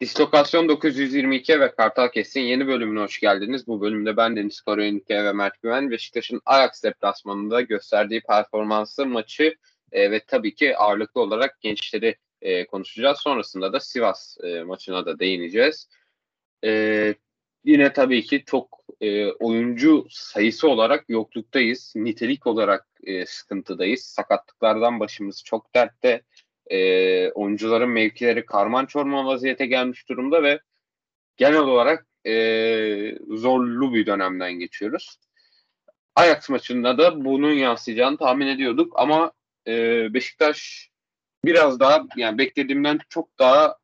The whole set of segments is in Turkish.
Dislokasyon 922 ve Kartal Kes'in yeni bölümüne hoş geldiniz. Bu bölümde ben Deniz Koroyenike ve Mert Güven Beşiktaş'ın Ajax deplasmanında gösterdiği performansı, maçı e, ve tabii ki ağırlıklı olarak gençleri e, konuşacağız. Sonrasında da Sivas e, maçına da değineceğiz. E, yine tabii ki çok e, oyuncu sayısı olarak yokluktayız. Nitelik olarak e, sıkıntıdayız. Sakatlıklardan başımız çok dertte e, oyuncuların mevkileri karman çorman vaziyete gelmiş durumda ve genel olarak e, zorlu bir dönemden geçiyoruz. Ajax maçında da bunun yansıyacağını tahmin ediyorduk ama e, Beşiktaş biraz daha yani beklediğimden çok daha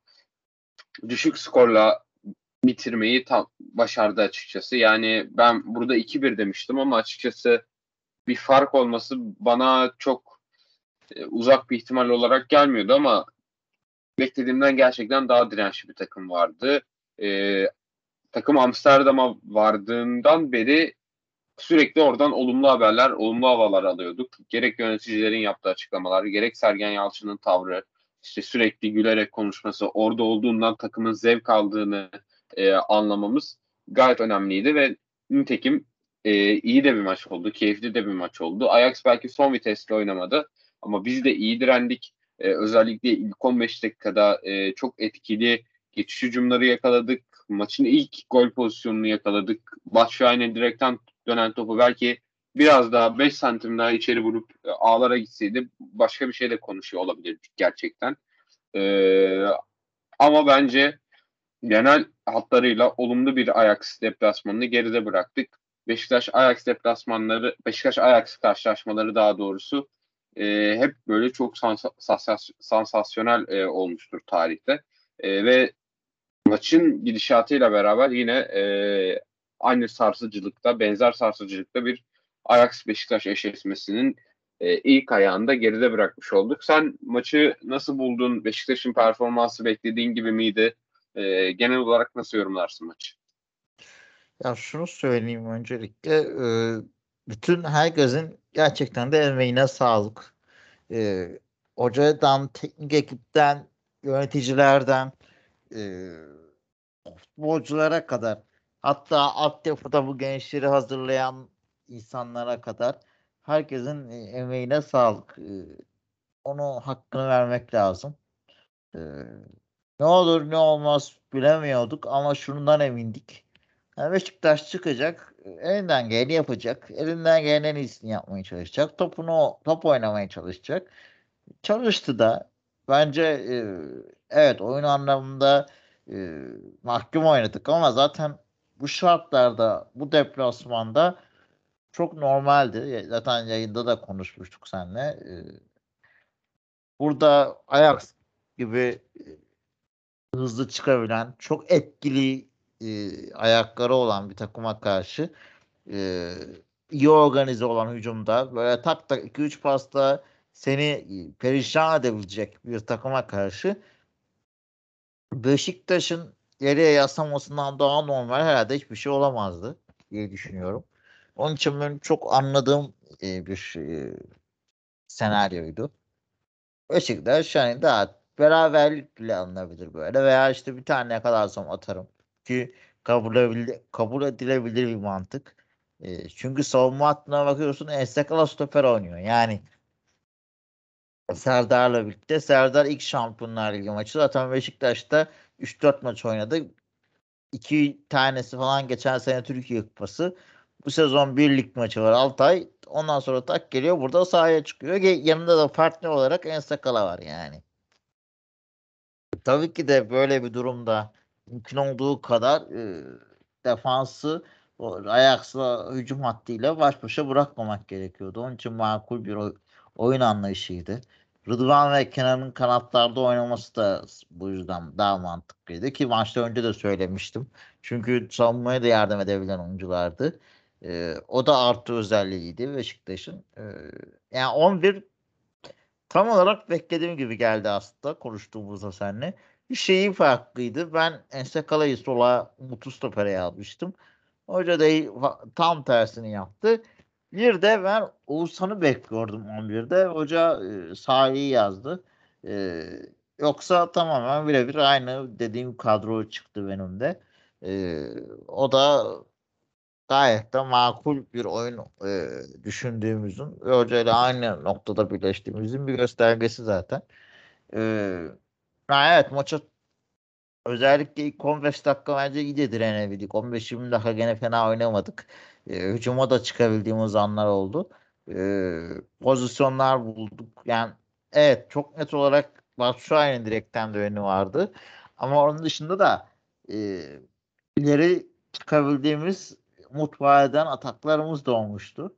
düşük skorla bitirmeyi tam başardı açıkçası. Yani ben burada 2-1 demiştim ama açıkçası bir fark olması bana çok uzak bir ihtimal olarak gelmiyordu ama beklediğimden gerçekten daha dirençli bir takım vardı. E, takım Amsterdam'a vardığından beri sürekli oradan olumlu haberler, olumlu havalar alıyorduk. Gerek yöneticilerin yaptığı açıklamalar, gerek Sergen Yalçın'ın tavrı, işte sürekli gülerek konuşması, orada olduğundan takımın zevk aldığını e, anlamamız gayet önemliydi ve nitekim e, iyi de bir maç oldu, keyifli de bir maç oldu. Ajax belki son vitesle oynamadı ama biz de iyi direndik. E, özellikle ilk 15 dakikada e, çok etkili geçiş hücumları yakaladık. Maçın ilk gol pozisyonunu yakaladık. Başşahin'e direkten dönen topu belki biraz daha 5 santim daha içeri vurup e, ağlara gitseydi başka bir şey de konuşuyor olabilirdik gerçekten. E, ama bence genel hatlarıyla olumlu bir Ajax deplasmanını geride bıraktık. Beşiktaş Ajax deplasmanları, Beşiktaş Ajax karşılaşmaları daha doğrusu e, hep böyle çok sans sansasyonel e, olmuştur tarihte. E, ve maçın gidişatıyla beraber yine e, aynı sarsıcılıkta, benzer sarsıcılıkta bir Ajax Beşiktaş eşleşmesinin e, ilk ayağında geride bırakmış olduk. Sen maçı nasıl buldun? Beşiktaş'ın performansı beklediğin gibi miydi? E, genel olarak nasıl yorumlarsın maçı? Ya şunu söyleyeyim öncelikle e, bütün herkesin gerçekten de emeğine sağlık. E, hocadan, teknik ekipten, yöneticilerden, e, futbolculara kadar hatta altyapıda bu gençleri hazırlayan insanlara kadar herkesin e, emeğine sağlık. E, onu hakkını vermek lazım. E, ne olur ne olmaz bilemiyorduk ama şundan emindik. Yani Beşiktaş çıkacak, elinden geleni yapacak, elinden gelen en iyisini yapmaya çalışacak, topunu top oynamaya çalışacak. Çalıştı da bence e, evet oyun anlamında e, mahkum oynadık ama zaten bu şartlarda, bu deplasmanda çok normaldi. Zaten yayında da konuşmuştuk seninle. E, burada Ajax gibi e, hızlı çıkabilen, çok etkili e, ayakları olan bir takıma karşı e, iyi organize olan hücumda böyle tak tak 2-3 pasta seni perişan edebilecek bir takıma karşı Beşiktaş'ın geriye yaslamasından daha normal herhalde hiçbir şey olamazdı diye düşünüyorum. Onun için benim çok anladığım e, bir e, senaryoydu. Beşiktaş yani daha beraberlikle alınabilir böyle veya işte bir tane yakalarsam atarım ki kabul, kabul edilebilir bir mantık. E, çünkü savunma hattına bakıyorsun Ensakala stoper oynuyor. Yani Serdar'la birlikte. Serdar ilk Şampiyonlar Ligi maçı. Zaten Beşiktaş'ta 3-4 maç oynadı. İki tanesi falan geçen sene Türkiye Kupası. Bu sezon bir lig maçı var Altay. Ondan sonra tak geliyor burada sahaya çıkıyor. Yanında da partner olarak Ensakala var yani. Tabii ki de böyle bir durumda mümkün olduğu kadar e, defansı Ajax'la hücum hattıyla baş başa bırakmamak gerekiyordu. Onun için makul bir oy, oyun anlayışıydı. Rıdvan ve Kenan'ın kanatlarda oynaması da bu yüzden daha mantıklıydı ki maçta önce de söylemiştim. Çünkü savunmaya da yardım edebilen oyunculardı. Ee, o da artı özelliğiydi Beşiktaş'ın. Ee, yani 11 tam olarak beklediğim gibi geldi aslında konuştuğumuzda seninle şeyi farklıydı. Ben Ensekala'yı sola Mutlu Stoper'e almıştım. Hoca da tam tersini yaptı. Bir de ben Oğuzhan'ı bekliyordum 11'de. Hoca e, sahayı yazdı. E, Yoksa tamamen birebir aynı dediğim kadro çıktı benim de. Ee, o da gayet de makul bir oyun e, düşündüğümüzün ve hocayla aynı noktada birleştiğimizin bir göstergesi zaten. Ee, evet maça özellikle ilk 15 dakika bence iyi de direnebildik. 15-20 dakika gene fena oynamadık. Ee, hücuma da çıkabildiğimiz anlar oldu. Ee, pozisyonlar bulduk. Yani evet çok net olarak Batshuayi'nin direkten dönü vardı. Ama onun dışında da e, ileri çıkabildiğimiz mutfağa ataklarımız da olmuştu.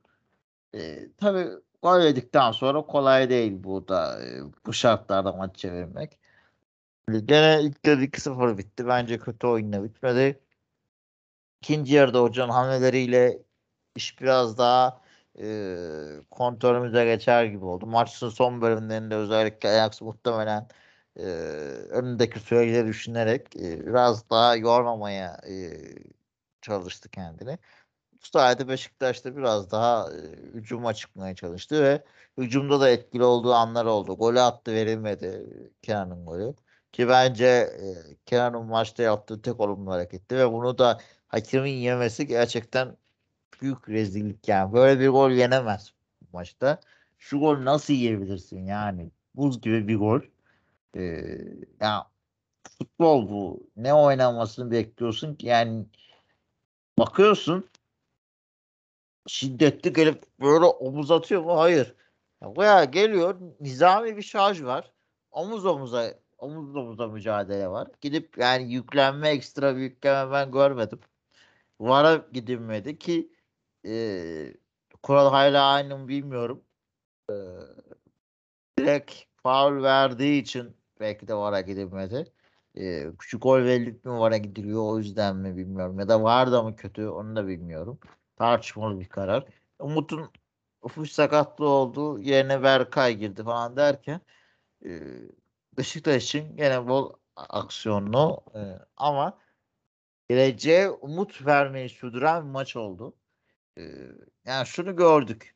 E, tabii gol yedikten sonra kolay değil bu da e, bu şartlarda maç çevirmek. Gene ilk yarı 2-0 bitti. Bence kötü oyunla bitmedi. İkinci yarıda hocanın hamleleriyle iş biraz daha e, kontrolümüze geçer gibi oldu. Maçın son bölümlerinde özellikle Ajax muhtemelen e, önündeki süreçleri düşünerek e, biraz daha yormamaya e, çalıştı kendini. Bu sayede Beşiktaş'ta biraz daha e, hücuma çıkmaya çalıştı ve hücumda da etkili olduğu anlar oldu. Golü attı verilmedi Kenan'ın golü. Ki bence e, Kenan'ın maçta yaptığı tek olumlu hareketti ve bunu da hakemin yemesi gerçekten büyük rezillik yani. Böyle bir gol yenemez maçta. Şu gol nasıl yiyebilirsin yani? Buz gibi bir gol. Ee, yani futbol bu. Ne oynamasını bekliyorsun ki? Yani bakıyorsun şiddetli gelip böyle omuz atıyor mu? Hayır. Ya geliyor nizami bir şarj var. Omuz omuza omuz omuza mücadele var. Gidip yani yüklenme ekstra bir yükleme ben görmedim. Vara gidilmedi ki e, kural hala aynı mı bilmiyorum. E, direkt faul verdiği için belki de vara gidilmedi. E, küçük gol verilip mi vara gidiliyor o yüzden mi bilmiyorum. Ya da var da mı kötü onu da bilmiyorum. Tartışmalı bir karar. Umut'un ufuk sakatlığı oldu. Yerine Berkay girdi falan derken e, Beşiktaş için gene bol aksiyonlu e, ama geleceğe umut vermeyi sürdüren bir maç oldu yani şunu gördük.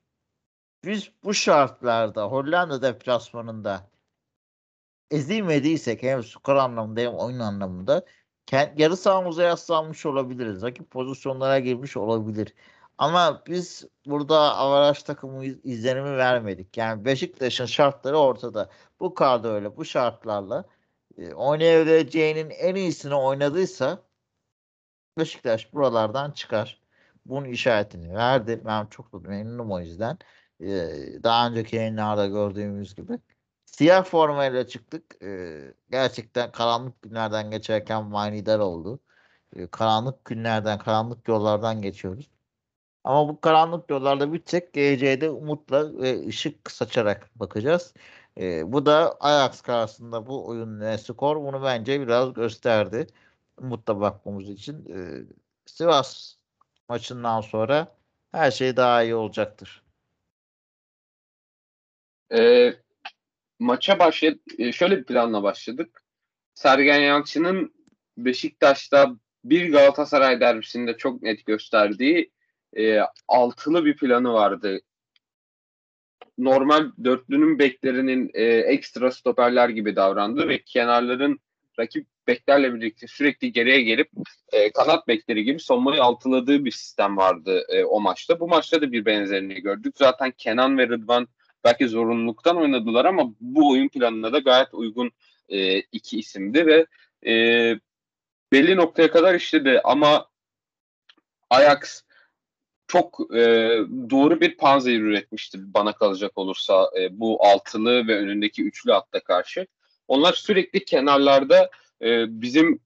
Biz bu şartlarda Hollanda deplasmanında ezilmediysek hem skor anlamında hem oyun anlamında yarı sahamıza yaslanmış olabiliriz. Rakip pozisyonlara girmiş olabilir. Ama biz burada avaraj takımı izlenimi vermedik. Yani Beşiktaş'ın şartları ortada. Bu kadroyla, bu şartlarla e, oynayabileceğinin en iyisini oynadıysa Beşiktaş buralardan çıkar bunun işaretini verdi. Ben çok da memnunum o yüzden. Ee, daha önceki yayınlarda gördüğümüz gibi. Siyah formayla çıktık. Ee, gerçekten karanlık günlerden geçerken manidar oldu. Karanlık günlerden, karanlık yollardan geçiyoruz. Ama bu karanlık yollarda bitecek. Geleceğe umutla ve ışık saçarak bakacağız. Ee, bu da Ajax karşısında bu oyun ne skor bunu bence biraz gösterdi. Umutla bakmamız için. Ee, Sivas maçından sonra her şey daha iyi olacaktır. E, maça başladı. E, şöyle bir planla başladık. Sergen Yalçın'ın Beşiktaş'ta bir Galatasaray derbisinde çok net gösterdiği e, altılı bir planı vardı. Normal dörtlünün beklerinin e, ekstra stoperler gibi davrandı ve kenarların rakip beklerle birlikte sürekli geriye gelip e, kanat bekleri gibi savunmayı altıladığı bir sistem vardı e, o maçta. Bu maçta da bir benzerini gördük. Zaten Kenan ve Rıdvan belki zorunluluktan oynadılar ama bu oyun planına da gayet uygun e, iki isimdi ve e, belli noktaya kadar işledi ama Ajax çok e, doğru bir panzehir üretmişti bana kalacak olursa e, bu altılı ve önündeki üçlü hatta karşı. Onlar sürekli kenarlarda e, bizim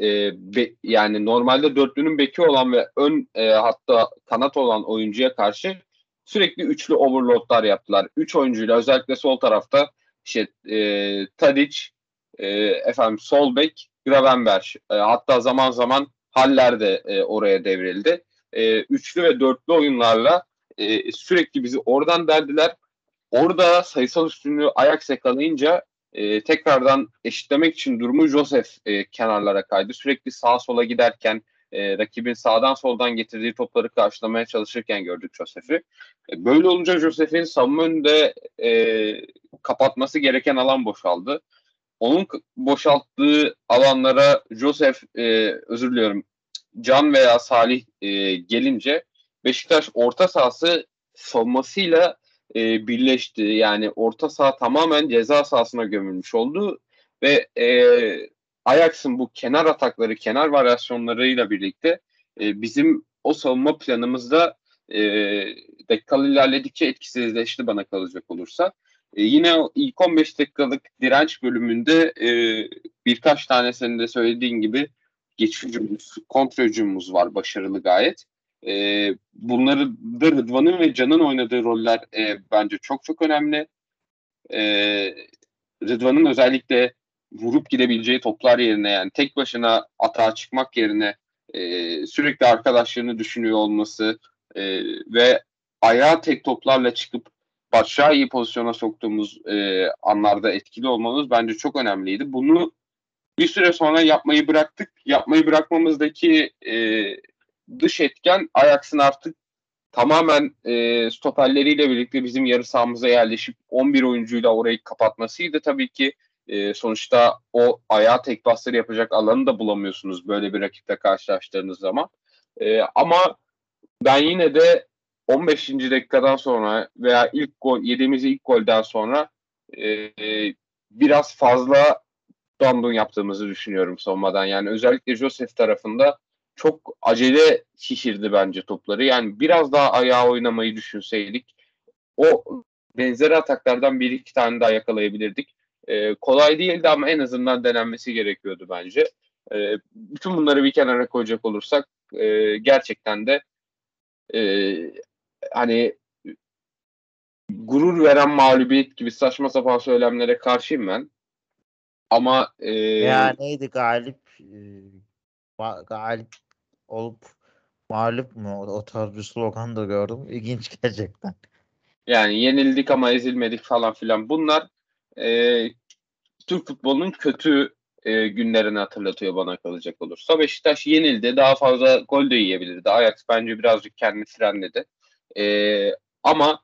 e, be, yani normalde dörtlünün beki olan ve ön e, hatta kanat olan oyuncuya karşı sürekli üçlü overloadlar yaptılar. Üç oyuncuyla özellikle sol tarafta işte e, Tadic, e, efendim sol bek, Gravenberg e, hatta zaman zaman Haller de e, oraya devrildi. E, üçlü ve dörtlü oyunlarla e, sürekli bizi oradan derdiler. Orada sayısal üstünlüğü ayak yakalayınca e, tekrardan eşitlemek için durumu Joseph e, kenarlara kaydı. Sürekli sağa sola giderken e, rakibin sağdan soldan getirdiği topları karşılamaya çalışırken gördük Joseph'i. E, böyle olunca Joseph'in savunma önünde e, kapatması gereken alan boşaldı. Onun boşalttığı alanlara Joseph e, özür diliyorum Can veya Salih e, gelince Beşiktaş orta sahası savunmasıyla e, birleşti. Yani orta saha tamamen ceza sahasına gömülmüş oldu ve e, Ajax'ın bu kenar atakları, kenar varyasyonlarıyla birlikte e, bizim o savunma planımızda e, dakikalar ilerledikçe etkisizleşti bana kalacak olursa. E, yine ilk 15 dakikalık direnç bölümünde e, birkaç tanesini de söylediğin gibi geçici kontra hücumumuz var başarılı gayet. E, bunları da Rıdvan'ın ve Can'ın oynadığı roller e, bence çok çok önemli. E, Rıdvan'ın özellikle vurup gidebileceği toplar yerine yani tek başına atağa çıkmak yerine e, sürekli arkadaşlarını düşünüyor olması e, ve ayağa tek toplarla çıkıp iyi pozisyona soktuğumuz e, anlarda etkili olmamız bence çok önemliydi. Bunu bir süre sonra yapmayı bıraktık. Yapmayı bırakmamızdaki e, dış etken Ajax'ın artık tamamen e, stoperleriyle birlikte bizim yarı sahamıza yerleşip 11 oyuncuyla orayı kapatmasıydı. Tabii ki e, sonuçta o ayağa tek basları yapacak alanı da bulamıyorsunuz böyle bir rakiple karşılaştığınız zaman. E, ama ben yine de 15. dakikadan sonra veya ilk gol yediğimiz ilk golden sonra e, biraz fazla dandun yaptığımızı düşünüyorum savunmadan. Yani özellikle Joseph tarafında çok acele şişirdi bence topları. Yani biraz daha ayağa oynamayı düşünseydik o benzeri ataklardan bir iki tane daha yakalayabilirdik. E, kolay değildi ama en azından denenmesi gerekiyordu bence. E, bütün bunları bir kenara koyacak olursak e, gerçekten de e, hani gurur veren mağlubiyet gibi saçma sapan söylemlere karşıyım ben. Ama e, ya neydi galip e, galip olup mağlup mu o tarz bir slogan da gördüm. İlginç gerçekten. Yani yenildik ama ezilmedik falan filan. Bunlar e, Türk futbolunun kötü e, günlerini hatırlatıyor bana kalacak olursa. Beşiktaş yenildi. Daha fazla gol de yiyebilirdi. Ajax bence birazcık kendini frenledi. E, ama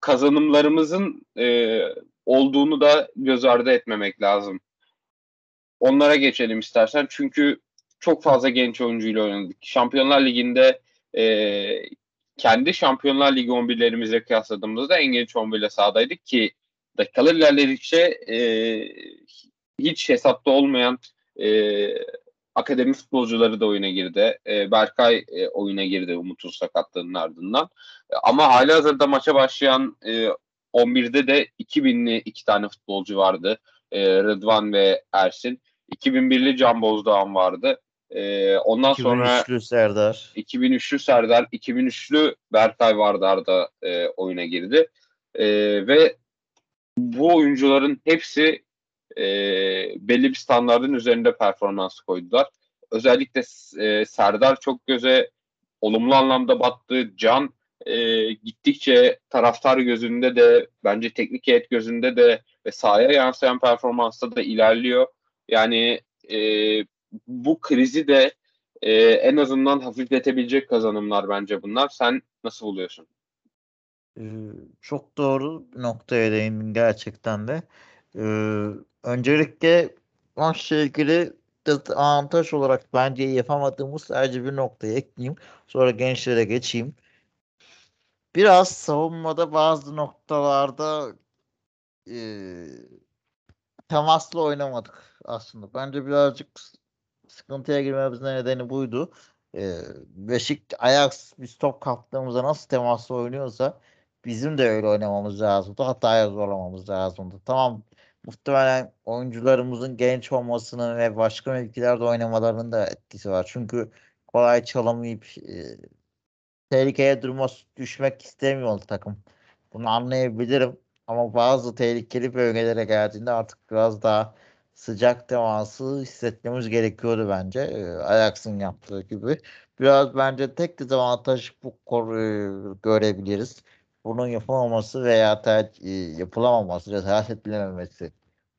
kazanımlarımızın e, olduğunu da göz ardı etmemek lazım. Onlara geçelim istersen. Çünkü çok fazla genç oyuncuyla oynadık. Şampiyonlar Ligi'nde e, kendi Şampiyonlar Ligi 11'lerimizle kıyasladığımızda en genç 11 ile sahadaydık ki dakikalar ilerledikçe e, hiç hesapta olmayan e, akademi futbolcuları da oyuna girdi. E, Berkay e, oyuna girdi Umut'un sakatlığının ardından. E, ama hali hazırda maça başlayan e, 11'de de 2000'li iki tane futbolcu vardı. E, Rıdvan ve Ersin. 2001'li Can Bozdağan vardı. E, ondan 2003'lü sonra 2003'lü Serdar. 2003'lü Serdar, 2003'lü Berkay Vardar da e, oyuna girdi. E, ve bu oyuncuların hepsi e, belli bir standartın üzerinde performans koydular. Özellikle e, Serdar çok göze olumlu anlamda battı. Can e, gittikçe taraftar gözünde de bence teknik heyet gözünde de ve sahaya yansıyan performansta da ilerliyor. Yani e, bu krizi de e, en azından hafifletebilecek kazanımlar bence bunlar. Sen nasıl buluyorsun? çok doğru noktaya değindin gerçekten de. Ee, öncelikle maçla ilgili avantaj olarak bence yapamadığımız sadece bir noktaya ekleyeyim. Sonra gençlere geçeyim. Biraz savunmada bazı noktalarda e, temaslı oynamadık aslında. Bence birazcık sıkıntıya girmemizin nedeni buydu. Ee, Beşik Ajax biz top kaptığımızda nasıl temaslı oynuyorsa bizim de öyle oynamamız lazımdı. Hataya zorlamamız lazımdı. Tamam muhtemelen oyuncularımızın genç olmasının ve başka mevkilerde oynamalarının da etkisi var. Çünkü kolay çalamayıp e, tehlikeye durma düşmek istemiyor takım. Bunu anlayabilirim. Ama bazı tehlikeli bölgelere geldiğinde artık biraz daha sıcak teması hissetmemiz gerekiyordu bence. E, Ajax'ın yaptığı gibi. Biraz bence tek dezavantaj bu e, görebiliriz bunun yapılmaması veya ter, e, yapılamaması, cesaret edilememesi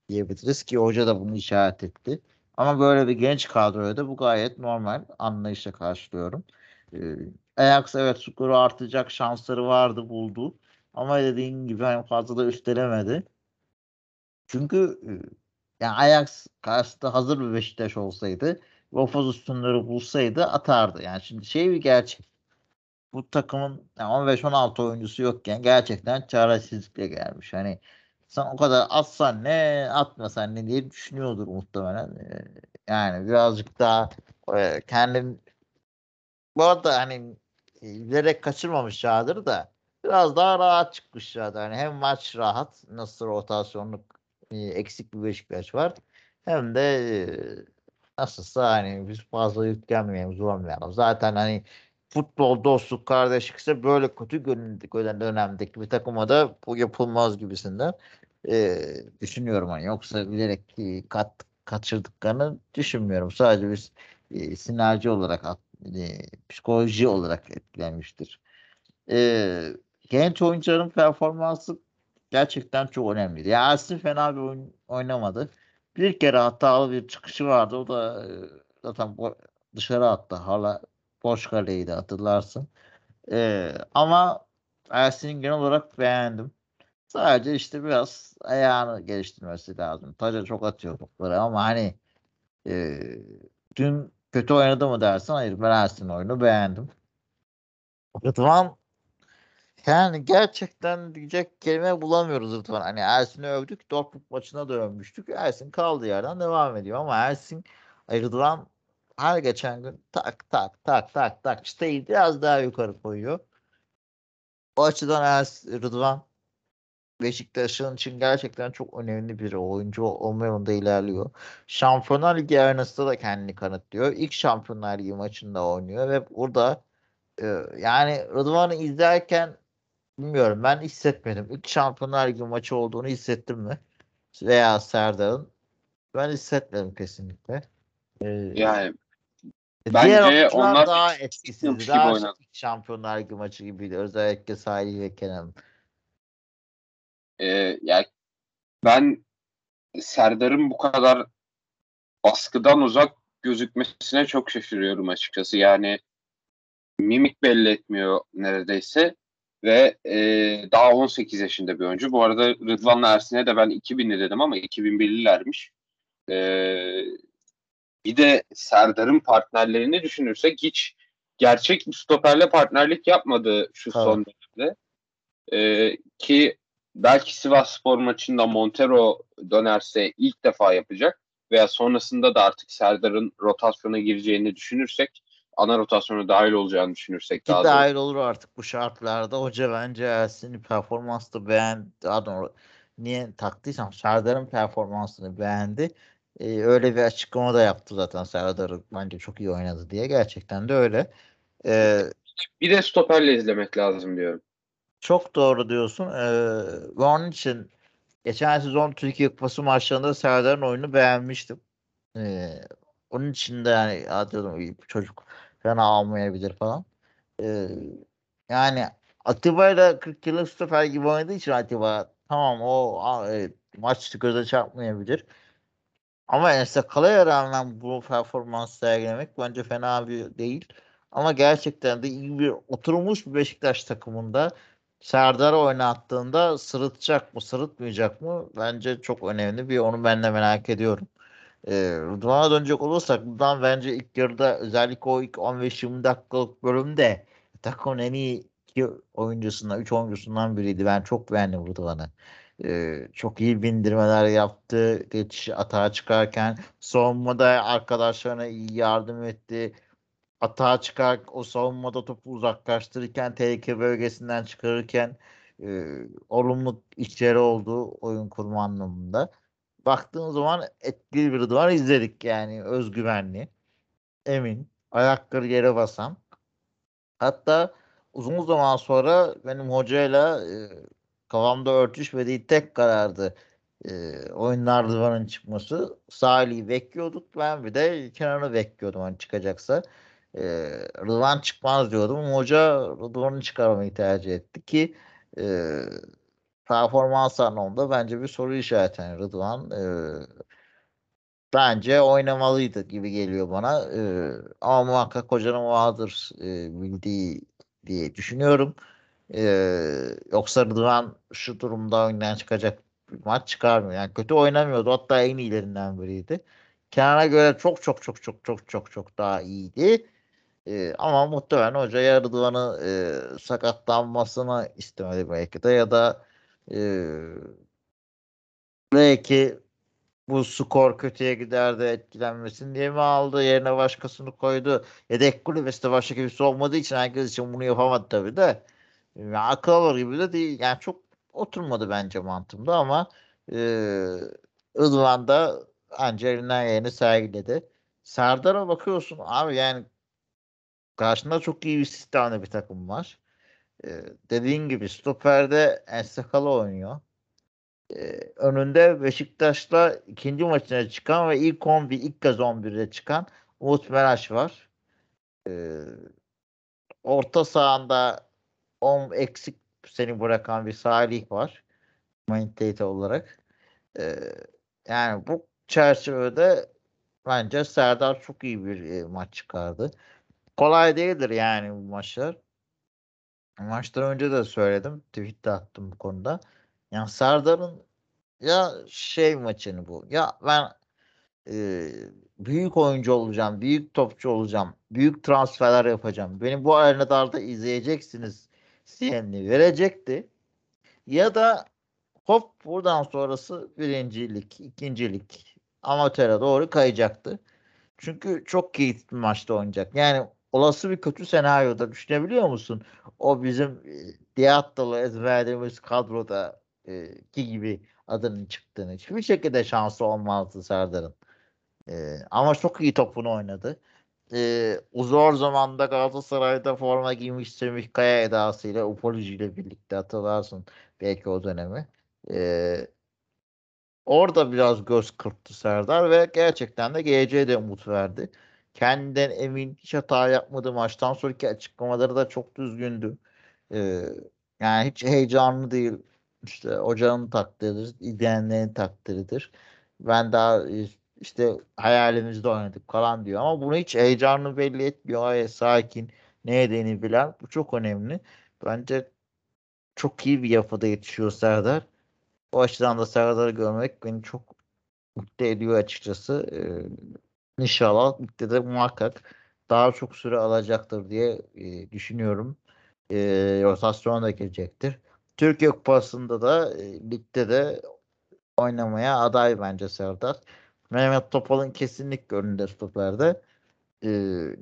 diyebiliriz ki hoca da bunu işaret etti. Ama böyle bir genç kadroya da bu gayet normal anlayışla karşılıyorum. E, Ajax evet skoru artacak şansları vardı buldu. Ama dediğin gibi hani fazla da üstelemedi. Çünkü e, yani Ajax karşısında hazır bir Beşiktaş olsaydı ve o pozisyonları bulsaydı atardı. Yani şimdi şey bir gerçek. Bu takımın yani 15-16 oyuncusu yokken gerçekten çaresizlikle gelmiş. Hani sen o kadar atsan ne atmasan ne diye düşünüyordur muhtemelen. E, yani birazcık daha e, kendim bu arada hani bilerek kaçırmamış Çağdır da biraz daha rahat çıkmış Çağdır. Hani hem maç rahat nasıl rotasyonluk e, eksik bir Beşiktaş var. Hem de e, nasılsa hani biz fazla yüklenmeyelim, zorlamayalım. Zaten hani futbol dostluk kardeşlik ise böyle kötü dönemdeki bir takıma da bu yapılmaz gibisinden e, düşünüyorum. Hani yoksa bilerek kat, kaçırdıklarını düşünmüyorum. Sadece biz e, sinerji olarak e, psikoloji olarak etkilenmiştir. E, genç oyuncuların performansı gerçekten çok önemli. Ya Ersin fena bir oyun oynamadı. Bir kere hatalı bir çıkışı vardı. O da e, zaten dışarı attı. Hala boş kaleydi hatırlarsın. E, ama Ersin'in genel olarak beğendim. Sadece işte biraz ayağını geliştirmesi lazım. Taca çok atıyor topları ama hani e, dün kötü oynadı mı dersin? Hayır ben Ersin oyunu beğendim. Rıdvan yani gerçekten diyecek kelime bulamıyoruz Rıdvan. Hani Ersin'i övdük. Dortmund maçına da övmüştük. Ersin kaldığı yerden devam ediyor. Ama Ersin Rıdvan her geçen gün tak tak tak tak tak çıtayı biraz daha yukarı koyuyor. O açıdan Ersin, Rıdvan Beşiktaş'ın için gerçekten çok önemli bir oyuncu olma yolunda ilerliyor. Şampiyonlar Ligi arenasında da kendini kanıtlıyor. İlk Şampiyonlar Ligi maçında oynuyor ve burada yani Rıdvan'ı izlerken bilmiyorum ben hissetmedim. İlk Şampiyonlar Ligi maçı olduğunu hissettim mi? Veya Serdar'ın ben hissetmedim kesinlikle. Ee, yani Bence onlar daha etkisizdi. Daha Şampiyonlar Ligi maçı gibiydi. Özellikle Salih ve Kenan. Ee, yani ben Serdar'ın bu kadar baskıdan uzak gözükmesine çok şaşırıyorum açıkçası. Yani mimik belli etmiyor neredeyse ve e, daha 18 yaşında bir oyuncu. Bu arada Rıdvan'la Ersin'e de ben 2000'li dedim ama 2001'lilermiş. E, bir de Serdar'ın partnerlerini düşünürsek hiç gerçek bir stoperle partnerlik yapmadı şu evet. son dönemde. E, ki belki Sivas Spor maçında Montero dönerse ilk defa yapacak veya sonrasında da artık Serdar'ın rotasyona gireceğini düşünürsek ana rotasyona dahil olacağını düşünürsek Ki daha dahil olur artık bu şartlarda. Hoca bence Ersin'in performansını beğendi. Doğru niye taktıysam Serdar'ın performansını beğendi. Ee, öyle bir açıklama da yaptı zaten Serdar bence çok iyi oynadı diye. Gerçekten de öyle. Ee, bir de stoperle izlemek lazım diyorum. Çok doğru diyorsun. Ee, ve onun için geçen sezon Türkiye Kupası maçlarında Serdar'ın oyunu beğenmiştim. Ee, onun için de yani ya diyordum çocuk fena almayabilir falan. Ee, yani Atiba ile 40 yıllık stoper gibi oynadığı için Atiba tamam o evet, maç göze çarpmayabilir. Ama Enes Kala'ya rağmen bu performans sergilemek bence fena bir değil. Ama gerçekten de iyi bir oturmuş bir Beşiktaş takımında Serdar oynattığında sırıtacak mı, sırıtmayacak mı? Bence çok önemli bir onu ben de merak ediyorum. Ee, Rıdvan'a dönecek olursak Rıdvan bence ilk yarıda özellikle o ilk 15-20 dakikalık bölümde takımın en iyi iki oyuncusundan, üç oyuncusundan biriydi. Ben çok beğendim Rıdvan'ı. Ee, çok iyi bindirmeler yaptı. Geçiş atağa çıkarken savunmada arkadaşlarına iyi yardım etti atağa çıkar o savunmada topu uzaklaştırırken tehlike bölgesinden çıkarırken e, olumlu işleri oldu oyun kurma anlamında. Baktığın zaman etkili bir duvar izledik yani özgüvenli, emin, ayakları yere basan. Hatta uzun zaman sonra benim hocayla e, kafamda örtüşmediği tek karardı e, oyunlar Rıdvan'ın çıkması. Salih'i bekliyorduk. Ben bir de Kenan'ı bekliyordum hani çıkacaksa e, Rıdvan çıkmaz diyordum. Hoca Rıdvan'ı çıkarmayı tercih etti ki e, performans anlamında bence bir soru işareti. Yani Rıdvan e, bence oynamalıydı gibi geliyor bana. E, ama muhakkak hocanın vardır e, bildiği diye düşünüyorum. E, yoksa Rıdvan şu durumda oyundan çıkacak bir maç çıkarmıyor. Yani kötü oynamıyordu. Hatta en iyilerinden biriydi. Kenan'a göre çok çok çok çok çok çok çok daha iyiydi. Ee, ama muhtemelen hoca Rıdvan'ı e, sakatlanmasını istemedi belki de ya da e, belki bu skor kötüye giderdi etkilenmesin diye mi aldı yerine başkasını koydu yedek kulübesi de başka kimse olmadığı için herkes için bunu yapamadı tabii de yani akıl alır gibi de değil yani çok oturmadı bence mantığımda ama e, Rıdvan da anca elinden geleni sergiledi. Serdar'a bakıyorsun abi yani karşında çok iyi bir sistemli bir takım var. Ee, dediğin gibi stoperde Ensakala oynuyor. Ee, önünde Beşiktaş'la ikinci maçına çıkan ve ilk 11, ilk kez 11'e çıkan Umut Meraş var. Ee, orta sahanda 10 eksik seni bırakan bir Salih var. Manitete olarak. Yani bu çerçevede bence Serdar çok iyi bir e, maç çıkardı. Kolay değildir yani bu maçlar. Maçtan önce de söyledim. Tweet de attım bu konuda. Yani Serdar'ın ya şey maçını bu. Ya ben e, büyük oyuncu olacağım. Büyük topçu olacağım. Büyük transferler yapacağım. Beni bu arenalarda izleyeceksiniz. Siyenli verecekti. Ya da hop buradan sonrası birincilik, ikincilik amatöre doğru kayacaktı. Çünkü çok keyifli maçta oynayacak. Yani olası bir kötü senaryoda düşünebiliyor musun? O bizim e, Diatta'lı ezberlediğimiz kadroda ki gibi adının çıktığını. Hiçbir şekilde şansı olmazdı Serdar'ın. E, ama çok iyi topunu oynadı. E, zor zamanda Galatasaray'da forma giymiş Semih Kaya edasıyla Upolucu ile birlikte hatırlarsın belki o dönemi. E, orada biraz göz kırptı Serdar ve gerçekten de geleceğe de umut verdi. Kendinden emin, hiç hata yapmadı. Maçtan sonraki açıklamaları da çok düzgündü. Ee, yani hiç heyecanlı değil. İşte hocanın takdiridir, izleyenlerin takdiridir. Ben daha işte hayalimizde oynadık falan diyor ama bunu hiç heyecanlı belli etmiyor. Gayet sakin, ne yediğini bilen. Bu çok önemli. Bence çok iyi bir yapıda yetişiyor Serdar. O açıdan da Serdar'ı görmek beni çok mutlu ediyor açıkçası. Ee, inşallah ligde de muhakkak daha çok süre alacaktır diye e, düşünüyorum. E, rotasyon da gelecektir. Türkiye Kupası'nda da e, ligde de oynamaya aday bence Serdar. Mehmet Topal'ın kesinlikle önünde stoperde. E,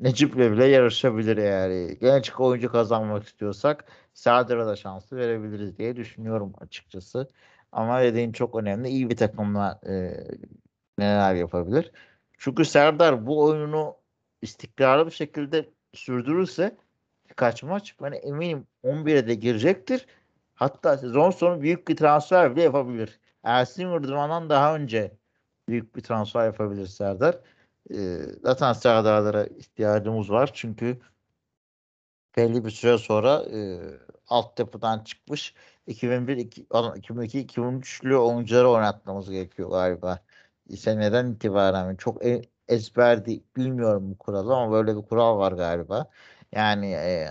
Necip'le bile yarışabilir yani. Genç oyuncu kazanmak istiyorsak Serdar'a da şansı verebiliriz diye düşünüyorum açıkçası. Ama dediğin çok önemli. İyi bir takımla e, neler yapabilir. Çünkü Serdar bu oyunu istikrarlı bir şekilde sürdürürse birkaç maç ben eminim 11'e de girecektir. Hatta sezon sonu büyük bir transfer bile yapabilir. Ersin Rıdvan'dan daha önce büyük bir transfer yapabilir Serdar. Ee, zaten Serdar'lara ihtiyacımız var. Çünkü belli bir süre sonra e, altyapıdan çıkmış 2001 2002 2003'lü oyuncuları oynatmamız gerekiyor galiba. Seneden itibaren çok e, ezber değil, bilmiyorum bu kuralı ama böyle bir kural var galiba. Yani e,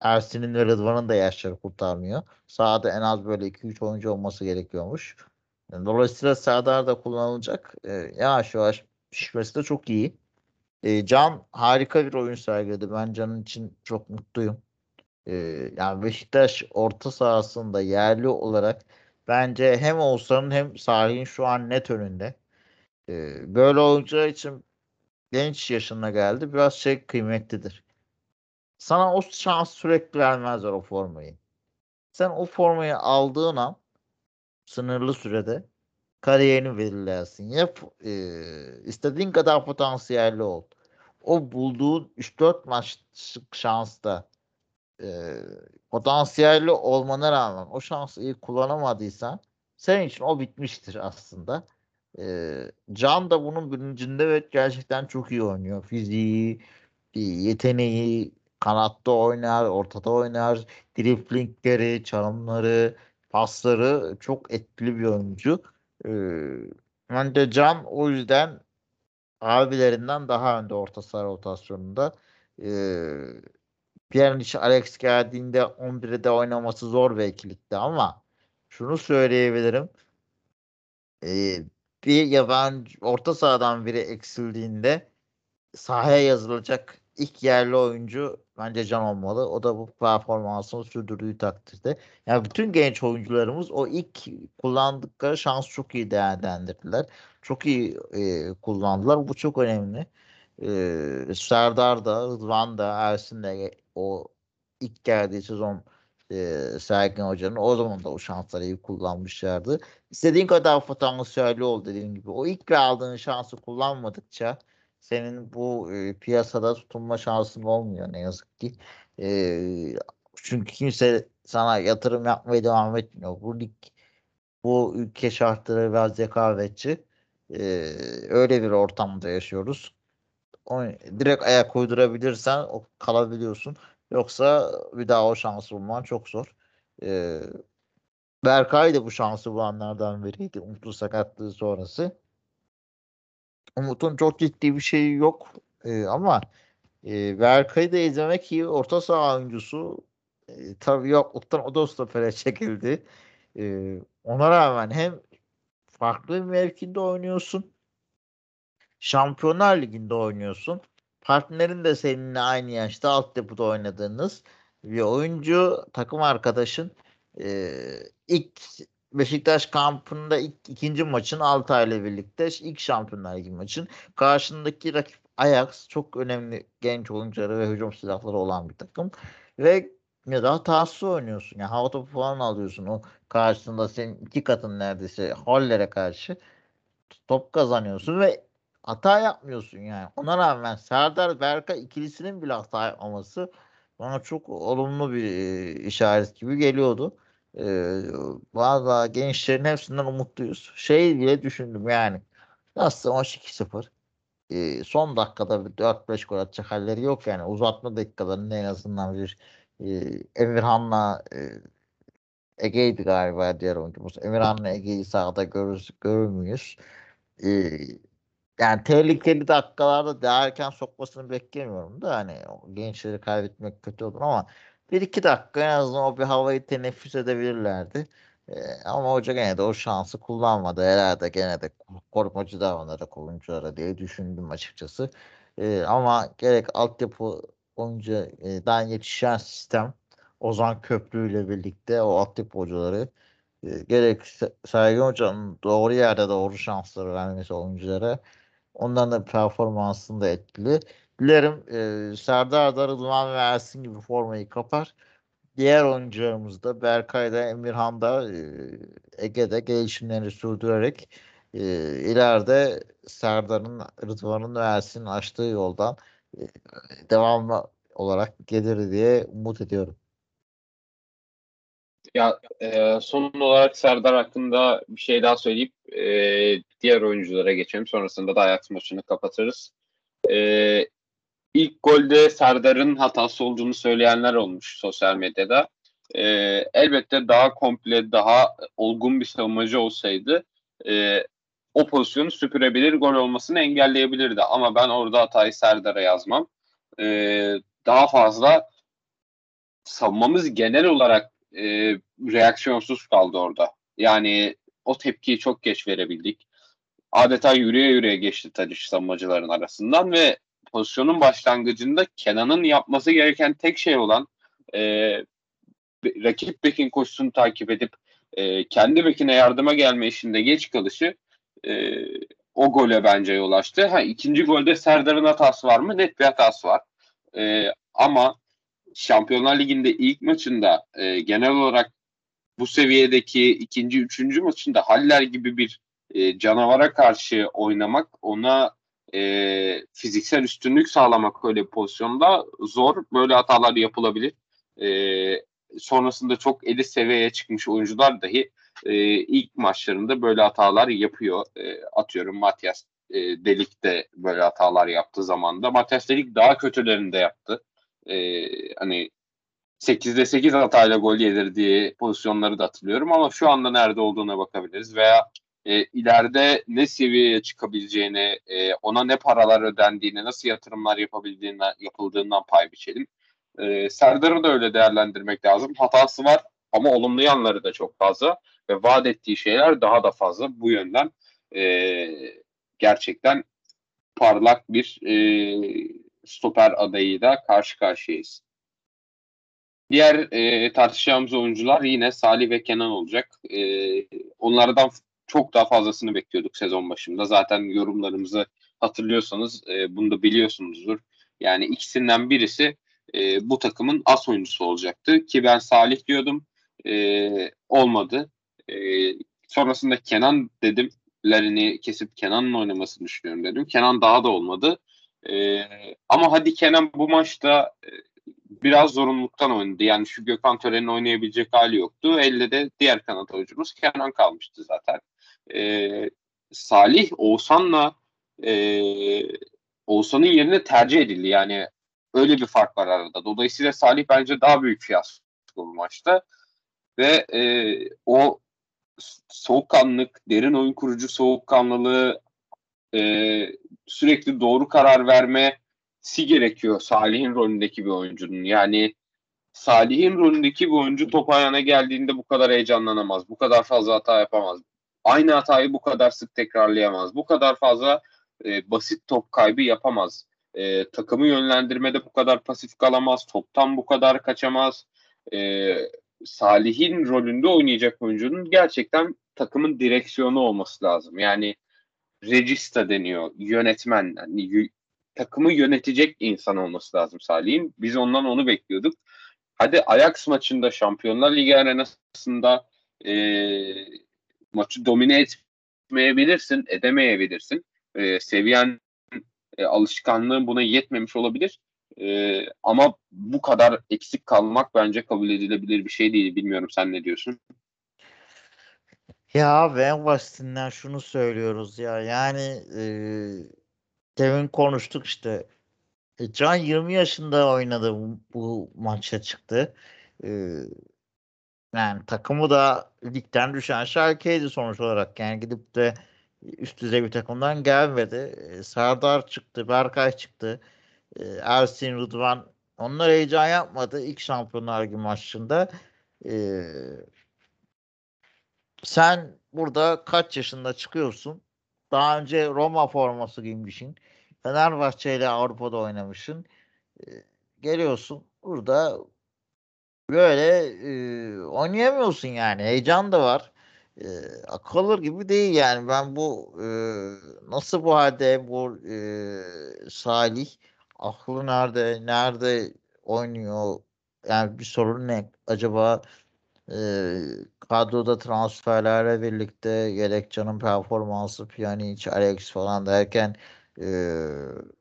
Ersin'in ve Rıdvan'ın da yaşları kurtarmıyor. Sahada en az böyle 2-3 oyuncu olması gerekiyormuş. Dolayısıyla Serdar da kullanılacak. E, yavaş yavaş pişmesi de çok iyi. E, Can harika bir oyun sergiledi. Ben Can'ın için çok mutluyum. E, yani Beşiktaş orta sahasında yerli olarak bence hem Oğuzhan'ın hem Salih'in şu an net önünde. E, böyle oyuncular için genç yaşına geldi. Biraz şey kıymetlidir. Sana o şans sürekli vermezler o formayı. Sen o formayı aldığın an sınırlı sürede kariyerini belirlersin. Yap e, istediğin kadar potansiyelli ol. O bulduğun 3-4 maçlık şansta e, potansiyelli olmana rağmen o şansı iyi kullanamadıysan senin için o bitmiştir aslında. E, Can da bunun bilincinde ve gerçekten çok iyi oynuyor. Fiziği, yeteneği, kanatta oynar, ortada oynar, driplingleri, çalımları, pasları çok etkili bir oyuncu. Ee, bence Can o yüzden abilerinden daha önde orta saha rotasyonunda. Ee, Pjanic Alex geldiğinde 11'de oynaması zor belki ligde ama şunu söyleyebilirim. e, bir yabancı orta sahadan biri eksildiğinde sahaya yazılacak ilk yerli oyuncu bence Can olmalı. O da bu performansını sürdürdüğü takdirde. Yani bütün genç oyuncularımız o ilk kullandıkları şans çok iyi değerlendirdiler. Çok iyi e, kullandılar. Bu çok önemli. E, Serdar da, Rıdvan da, Ersin de o ilk geldiği sezon e, Sergen Hoca'nın o zaman da o şansları iyi kullanmışlardı. İstediğin kadar potansiyelli ol dediğim gibi. O ilk aldığın şansı kullanmadıkça senin bu e, piyasada tutunma şansın olmuyor ne yazık ki. E, çünkü kimse sana yatırım yapmaya devam etmiyor. Bu lig bu ülke şartları biraz rekabetçi. E, öyle bir ortamda yaşıyoruz. Direkt ayak uydurabilirsen kalabiliyorsun. Yoksa bir daha o şansı bulman çok zor. E, Berkay da bu şansı bulanlardan biriydi. Umutlu sakatlığı sonrası. Umut'un çok ciddi bir şeyi yok. E, ama e, Berkay'ı da izlemek iyi. Orta saha oyuncusu e, tabii yokluktan o da stopere çekildi. E, ona rağmen hem farklı bir mevkinde oynuyorsun. Şampiyonlar Ligi'nde oynuyorsun. Partnerin de seninle aynı yaşta altyapıda oynadığınız bir oyuncu, takım arkadaşın e, ilk Beşiktaş kampında ilk ikinci maçın Altay birlikte ilk Şampiyonlar Ligi maçın karşındaki rakip Ajax çok önemli genç oyuncuları ve hücum silahları olan bir takım ve ya da hatası oynuyorsun. Yani hava topu falan alıyorsun. O karşısında senin iki katın neredeyse Holler'e karşı top kazanıyorsun ve hata yapmıyorsun yani. Ona rağmen Serdar Berka ikilisinin bile hata yapmaması bana çok olumlu bir işaret gibi geliyordu. Ee, valla gençlerin hepsinden umutluyuz. Şey bile düşündüm yani. Nasıl maç 2-0. Ee, son dakikada bir 4-5 gol atacak halleri yok yani. Uzatma dakikalarında en azından bir e, Emirhan'la e, Ege'ydi galiba diğer oyuncumuz. Emirhan'la Ege'yi sahada görür, görür müyüz? Ee, yani tehlikeli dakikalarda derken sokmasını beklemiyorum da hani gençleri kaybetmek kötü olur ama bir iki dakika en azından o bir havayı teneffüs edebilirlerdi. Ee, ama hoca gene de o şansı kullanmadı. Herhalde gene de korumacı davranacak oyunculara diye düşündüm açıkçası. Ee, ama gerek altyapı oyuncudan yetişen sistem Ozan Köprü ile birlikte o altyapı hocaları e, gerek Sergen Hoca'nın doğru yerde doğru şansları vermesi oyunculara onların da performansında etkili. Dilerim e, Serdar da Rıdvan ve Ersin gibi formayı kapar. Diğer oyuncularımız da Berkay da Emirhan da e, Ege'de gelişimlerini sürdürerek e, ileride Serdar'ın, Rıdvan'ın ve Ersin'in açtığı yoldan e, devamlı olarak gelir diye umut ediyorum. Ya e, son olarak Serdar hakkında bir şey daha söyleyip e, diğer oyunculara geçelim. Sonrasında da Ajax maçını kapatırız. E, ilk golde Serdar'ın hatası olduğunu söyleyenler olmuş sosyal medyada. E, elbette daha komple, daha olgun bir savunmacı olsaydı e, o pozisyonu süpürebilir, gol olmasını engelleyebilirdi. Ama ben orada hatayı Serdar'a yazmam. E, daha fazla savunmamız genel olarak e, reaksiyonsuz kaldı orada. Yani o tepkiyi çok geç verebildik. Adeta yürüye yürüye geçti Tadiç savunmacıların arasından ve pozisyonun başlangıcında Kenan'ın yapması gereken tek şey olan e, rakip bekin koşusunu takip edip e, kendi bekine yardıma gelme işinde geç kalışı e, o gole bence yol açtı. Ha, ikinci golde Serdar'ın hatası var mı? Net bir hatası var. E, ama Şampiyonlar Ligi'nde ilk maçında e, genel olarak bu seviyedeki ikinci, üçüncü maçında Haller gibi bir e, canavara karşı oynamak, ona e, fiziksel üstünlük sağlamak öyle bir pozisyonda zor. Böyle hatalar yapılabilir. E, sonrasında çok eli seviyeye çıkmış oyuncular dahi e, ilk maçlarında böyle hatalar yapıyor. E, atıyorum Matias e, Delik de böyle hatalar yaptığı zaman da Matias Delik daha kötülerini de yaptı. E, hani 8'de 8 hatayla gol yedirdiği pozisyonları da hatırlıyorum ama şu anda nerede olduğuna bakabiliriz veya e, ileride ne seviyeye çıkabileceğini, e, ona ne paralar ödendiğini, nasıl yatırımlar yapabildiğinden, yapıldığından pay biçelim. E, Serdar'ı da öyle değerlendirmek lazım. Hatası var ama olumlu yanları da çok fazla. ve vaat ettiği şeyler daha da fazla. Bu yönden e, gerçekten parlak bir e, stoper adayı da karşı karşıyayız. Diğer e, tartışacağımız oyuncular yine Salih ve Kenan olacak. E, onlardan çok daha fazlasını bekliyorduk sezon başında. Zaten yorumlarımızı hatırlıyorsanız e, bunu da biliyorsunuzdur. Yani ikisinden birisi e, bu takımın as oyuncusu olacaktı ki ben Salih diyordum. E, olmadı. E, sonrasında Kenan dedim. Larin'i kesip Kenan'ın oynamasını düşünüyorum dedim. Kenan daha da olmadı. E, ama hadi Kenan bu maçta e, biraz zorunluluktan oynadı. Yani şu Gökhan Tören'in oynayabilecek hali yoktu. Elde de diğer kanat oyuncumuz Kenan kalmıştı zaten. E, Salih Oğuzhan'la e, Oğuzhan'ın yerine tercih edildi. Yani öyle bir fark var arada. Dolayısıyla Salih bence daha büyük fiyasko bu maçta. Ve e, o soğukkanlılık, derin oyun kurucu soğukkanlılığı e, sürekli doğru karar vermesi gerekiyor Salih'in rolündeki bir oyuncunun. Yani Salih'in rolündeki bir oyuncu top ayağına geldiğinde bu kadar heyecanlanamaz. Bu kadar fazla hata yapamaz. Aynı hatayı bu kadar sık tekrarlayamaz. Bu kadar fazla e, basit top kaybı yapamaz. E, takımı yönlendirmede bu kadar pasif kalamaz. Toptan bu kadar kaçamaz. E, Salih'in rolünde oynayacak oyuncunun gerçekten takımın direksiyonu olması lazım. Yani regista deniyor. Yönetmen. Yani takımı yönetecek insan olması lazım Salih'in. Biz ondan onu bekliyorduk. Hadi Ajax maçında Şampiyonlar Ligi arenasında e, maçı domine etmeyebilirsin, edemeyebilirsin. E, seviyen e, alışkanlığın buna yetmemiş olabilir. E, ama bu kadar eksik kalmak bence kabul edilebilir bir şey değil. Bilmiyorum sen ne diyorsun? Ya abi en basitinden şunu söylüyoruz ya yani e, demin konuştuk işte e, Can 20 yaşında oynadı bu, bu maça çıktı. E, yani takımı da ligden düşen Schalke'ydi sonuç olarak. Yani gidip de üst düzey bir takımdan gelmedi. E, Serdar çıktı, Berkay çıktı. E, Ersin, Rıdvan onlar heyecan yapmadı ilk Şampiyonlar Ligi maçında. E, sen burada kaç yaşında çıkıyorsun? Daha önce Roma forması giymişsin. Fenerbahçe ile Avrupa'da oynamışsın. E, geliyorsun burada böyle e, oynayamıyorsun yani. Heyecan da var. E, akılır gibi değil yani. Ben bu e, nasıl bu halde bu e, Salih aklı nerede nerede oynuyor yani bir sorun ne acaba kadroda transferlerle birlikte Gerekcan'ın performansı Pjanic, Alex falan derken e,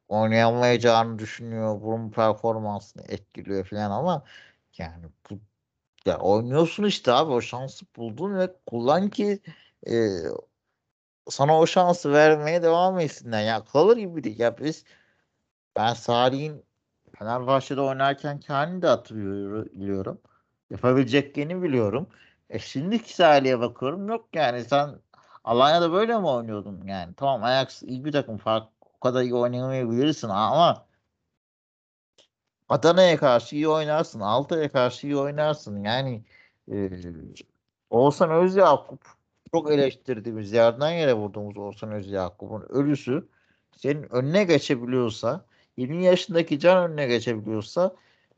oynayamayacağını düşünüyor. Bunun performansını etkiliyor falan ama yani bu ya oynuyorsun işte abi o şansı buldun ve kullan ki e, sana o şansı vermeye devam etsinler. Ya kalır gibi değil. Ya biz ben Salih'in Fenerbahçe'de oynarken kendini de hatırlıyorum. Yapabileceklerini biliyorum. E şimdiki Salih'e bakıyorum. Yok yani sen Alanya'da böyle mi oynuyordun yani? Tamam Ajax iyi bir takım. Fark, o kadar iyi oynayamayabilirsin ama Adana'ya karşı iyi oynarsın. Altay'a karşı iyi oynarsın. Yani e, Oğuzhan Özyakup çok eleştirdiğimiz yerden yere vurduğumuz Oğuzhan Özyakup'un ölüsü senin önüne geçebiliyorsa 20 yaşındaki can önüne geçebiliyorsa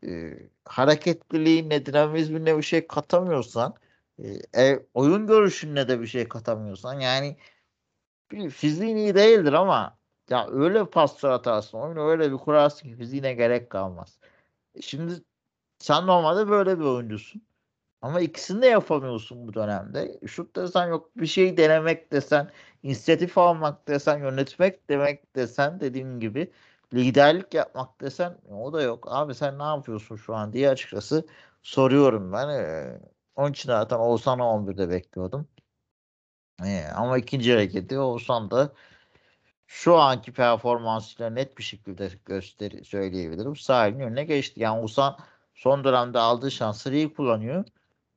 e, hareketliliğine, dinamizmine bir şey katamıyorsan e, e, oyun görüşüne de bir şey katamıyorsan yani bir, fiziğin iyi değildir ama ya öyle paslar atarsın, oyunu öyle bir kurarsın ki fiziğine gerek kalmaz. E, şimdi sen normalde böyle bir oyuncusun. Ama ikisini de yapamıyorsun bu dönemde. Şut desen yok bir şey denemek desen, inisiyatif almak desen, yönetmek demek desen dediğim gibi liderlik yapmak desen o da yok. Abi sen ne yapıyorsun şu an diye açıkçası soruyorum ben. Ee, onun için zaten Oğuzhan'ı 11'de bekliyordum. Ee, ama ikinci hareketi Oğuzhan da şu anki performansıyla net bir şekilde gösteri söyleyebilirim. Sahilin önüne geçti. Yani Oğuzhan son dönemde aldığı şansları iyi kullanıyor.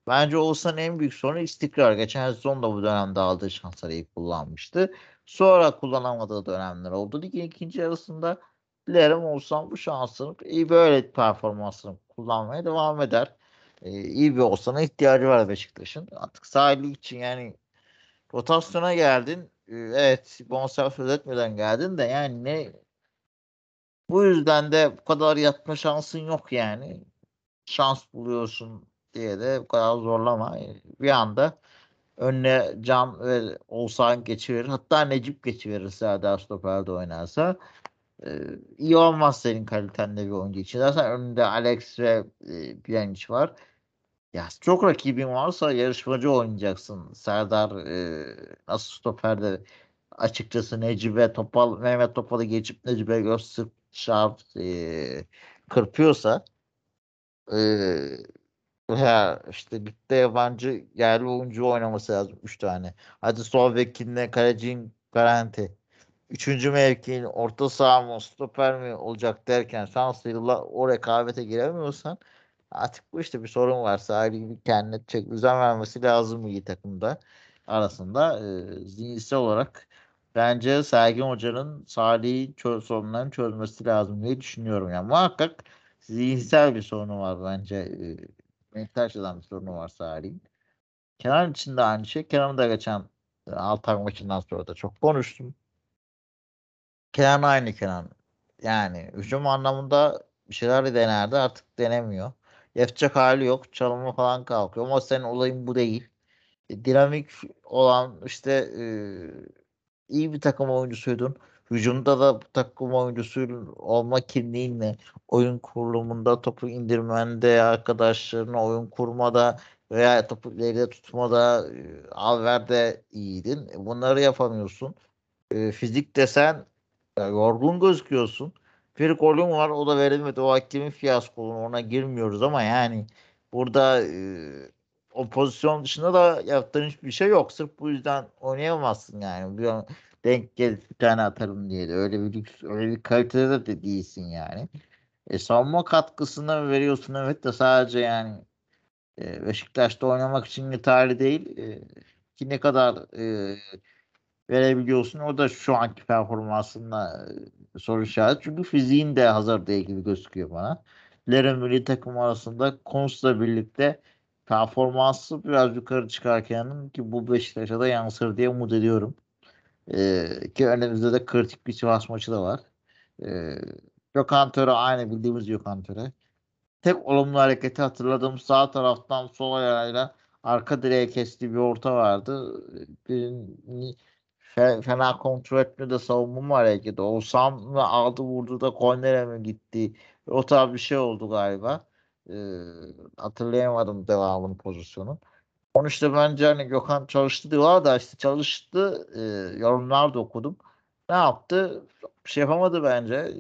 Bence Oğuzhan'ın en büyük sorunu istikrar. Geçen sezon da bu dönemde aldığı şansları iyi kullanmıştı. Sonra kullanamadığı dönemler oldu. Ligin ikinci yarısında dilerim Oğuzhan bu şansını iyi böyle performansını kullanmaya devam eder. e, iyi bir olsana ihtiyacı var Beşiktaş'ın. Artık sahili için yani rotasyona geldin. E, evet bonservis ödetmeden geldin de yani ne bu yüzden de bu kadar yatma şansın yok yani. Şans buluyorsun diye de bu kadar zorlama. E, bir anda önüne Can ve Oğuzhan geçiverir. Hatta Necip geçiverir Serdar Stoper'de oynarsa. Ee, iyi olmaz senin kalitende bir oyuncu için. Zaten önünde Alex ve e, Pjanic var. Ya çok rakibin varsa yarışmacı oynayacaksın. Serdar e, nasıl stoperde açıkçası Necip'e Topal, Mehmet Topal'ı geçip Necip'e göz şart e, kırpıyorsa e, ya işte ligde yabancı yerli oyuncu oynaması lazım 3 tane. Hadi sol kalecinin garanti. Üçüncü mevkiin orta saha mı stoper mi olacak derken şansıyla o rekabete giremiyorsan artık bu işte bir sorun var. Sahibi bir kendine çek düzen vermesi lazım iyi takımda arasında. E, zihinsel olarak bence Sergen Hoca'nın Salih'in çö sorunlarını çözmesi lazım diye düşünüyorum. Yani muhakkak zihinsel bir sorunu var bence. E, mental açıdan bir sorunu var Salih'in. Kenan için de aynı şey. Kenan'ı da geçen Altay maçından sonra da çok konuştum. Kenan aynı Kenan. Yani hücum anlamında bir şeyler denerdi artık denemiyor. Yapacak hali yok. Çalımı falan kalkıyor. Ama senin olayın bu değil. E, dinamik olan işte e, iyi bir takım oyuncusuydun. Hücumda da takım oyuncusu olma kimliğinle oyun kurulumunda topu indirmende arkadaşlarına oyun kurmada veya topu ileride tutmada e, alverde iyiydin. E, bunları yapamıyorsun. E, fizik desen ya yorgun gözüküyorsun. Bir golün var o da verilmedi. O hakemin fiyaskolu ona girmiyoruz ama yani burada e, o pozisyon dışında da yaptığın hiçbir şey yok. Sırf bu yüzden oynayamazsın yani. Bir denk gel bir tane atarım diye de öyle bir lüks, öyle bir kalitede de değilsin yani. E, savunma katkısını veriyorsun evet de sadece yani e, Beşiktaş'ta oynamak için yeterli değil. E, ki ne kadar e, verebiliyorsun. O da şu anki performansında e, soru işareti. Çünkü fiziğin de hazır değil gibi gözüküyor bana. Leren milli takım arasında Konus'la birlikte performansı biraz yukarı çıkarken ki bu Beşiktaş'a da yansır diye umut ediyorum. Ee, ki önümüzde de kritik bir Sivas maçı da var. Ee, aynı bildiğimiz Gökhan Töre. Tek olumlu hareketi hatırladığım sağ taraftan sol ayağıyla arka direğe kestiği bir orta vardı. Bir, fena kontrol etmiyor da savunma mı hareketi. Olsam mı aldı vurdu da kornere mi gitti? O tarz bir şey oldu galiba. Ee, hatırlayamadım devamını pozisyonun. Onu işte bence hani Gökhan çalıştı diyorlar da işte çalıştı e, yorumlar da okudum. Ne yaptı? Bir şey yapamadı bence.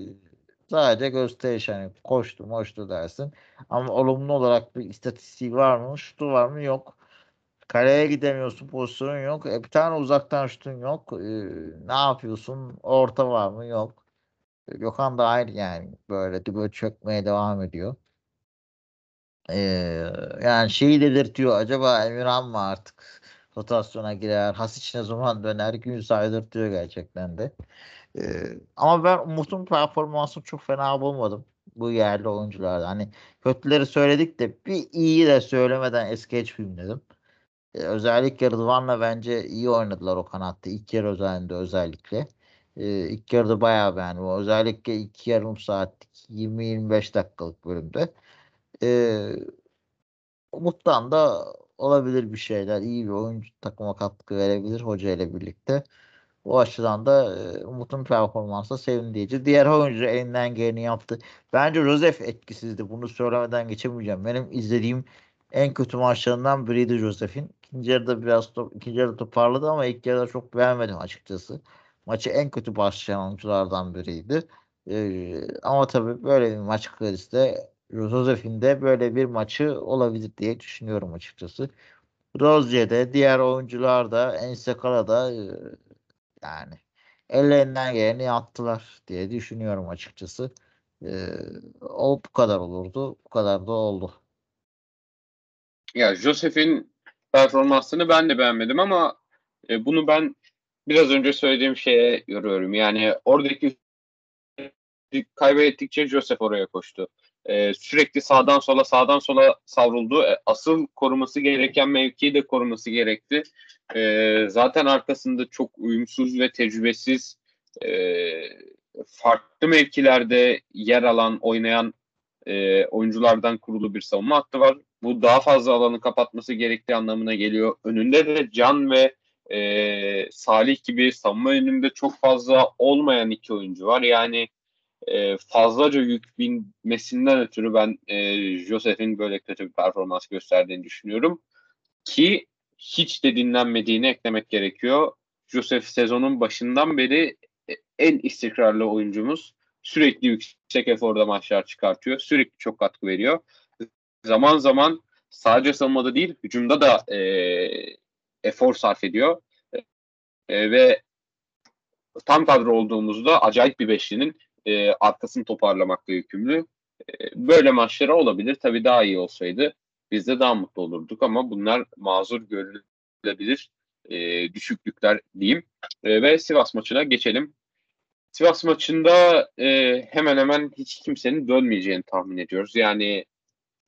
Sadece gösteriş hani koştu moştu dersin. Ama olumlu olarak bir istatistiği var mı? Şutu var mı? Yok. Kaleye gidemiyorsun pozisyonun yok. E, bir tane uzaktan şutun yok. E, ne yapıyorsun? Orta var mı? Yok. E, Gökhan da aynı yani böyle dibe çökmeye devam ediyor. Ee, yani şeyi delirtiyor. Acaba Emirhan mı artık rotasyona girer? Hasic ne zaman döner? Gün saydırtıyor gerçekten de. Ee, ama ben Umut'un performansını çok fena bulmadım. Bu yerli oyuncularda. Hani kötüleri söyledik de bir iyi de söylemeden es geçmeyeyim dedim. Ee, özellikle Rıdvan'la bence iyi oynadılar o kanatta. İlk yarı özelinde özellikle. Ee, ilk yarıda bayağı beğendim. Özellikle iki yarım saatlik 20-25 dakikalık bölümde. Ee, Umut'tan da olabilir bir şeyler. İyi bir oyuncu takıma katkı verebilir hoca ile birlikte. O açıdan da e, Umut'un performansı sevindiğici. Diğer oyuncu elinden geleni yaptı. Bence Josef etkisizdi. Bunu söylemeden geçemeyeceğim. Benim izlediğim en kötü maçlarından biriydi Josef'in. İkinci yarıda biraz top, ikinci yarıda toparladı ama ilk yarıda çok beğenmedim açıkçası. Maçı en kötü başlayan oyunculardan biriydi. Ee, ama tabii böyle bir maç kredisi Josef'in de böyle bir maçı olabilir diye düşünüyorum açıkçası. Rozier'de diğer oyuncular da Ensekala da e, yani ellerinden geleni yaptılar diye düşünüyorum açıkçası. Ee, o bu kadar olurdu. Bu kadar da oldu. Ya Josef'in performansını ben de beğenmedim ama e, bunu ben biraz önce söylediğim şeye yoruyorum. Yani oradaki kaybettikçe Josef oraya koştu. e, sürekli sağdan sola sağdan sola savruldu. E, asıl koruması gereken mevkiyi de koruması gerekti. E, zaten arkasında çok uyumsuz ve tecrübesiz e, farklı mevkilerde yer alan, oynayan e, oyunculardan kurulu bir savunma hattı var. Bu daha fazla alanı kapatması gerektiği anlamına geliyor. Önünde de Can ve e, Salih gibi savunma önünde çok fazla olmayan iki oyuncu var. Yani e, fazlaca yük binmesinden ötürü ben e, Josef'in böyle kötü bir performans gösterdiğini düşünüyorum. Ki hiç de dinlenmediğini eklemek gerekiyor. Josef sezonun başından beri en istikrarlı oyuncumuz. Sürekli yüksek eforda maçlar çıkartıyor. Sürekli çok katkı veriyor. Zaman zaman sadece savunmada değil, hücumda da e, efor sarf ediyor. E, ve tam kadro olduğumuzda acayip bir beşlinin e, arkasını toparlamakla yükümlü. E, böyle maçlara olabilir. Tabii daha iyi olsaydı biz de daha mutlu olurduk ama bunlar mazur görülebilir e, düşüklükler diyeyim. E, ve Sivas maçına geçelim. Sivas maçında e, hemen hemen hiç kimsenin dönmeyeceğini tahmin ediyoruz. Yani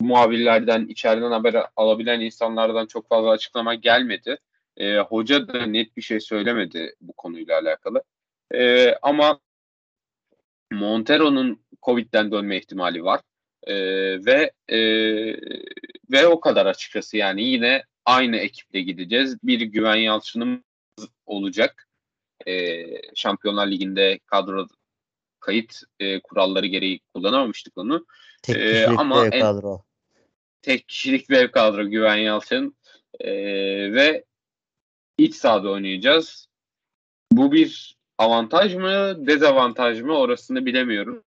muhabirlerden, içeriden haber alabilen insanlardan çok fazla açıklama gelmedi. E, hoca da net bir şey söylemedi bu konuyla alakalı. E, ama Montero'nun Covid'den dönme ihtimali var. E, ve e, ve o kadar açıkçası yani yine aynı ekiple gideceğiz. Bir Güven Yalçın'ın olacak. E, Şampiyonlar Ligi'nde kadro kayıt e, kuralları gereği kullanamamıştık onu. Tek kişilik e, ama bir kadro. tek kişilik bir kadro Güven Yalçın. E, ve iç sahada oynayacağız. Bu bir avantaj mı, dezavantaj mı orasını bilemiyorum.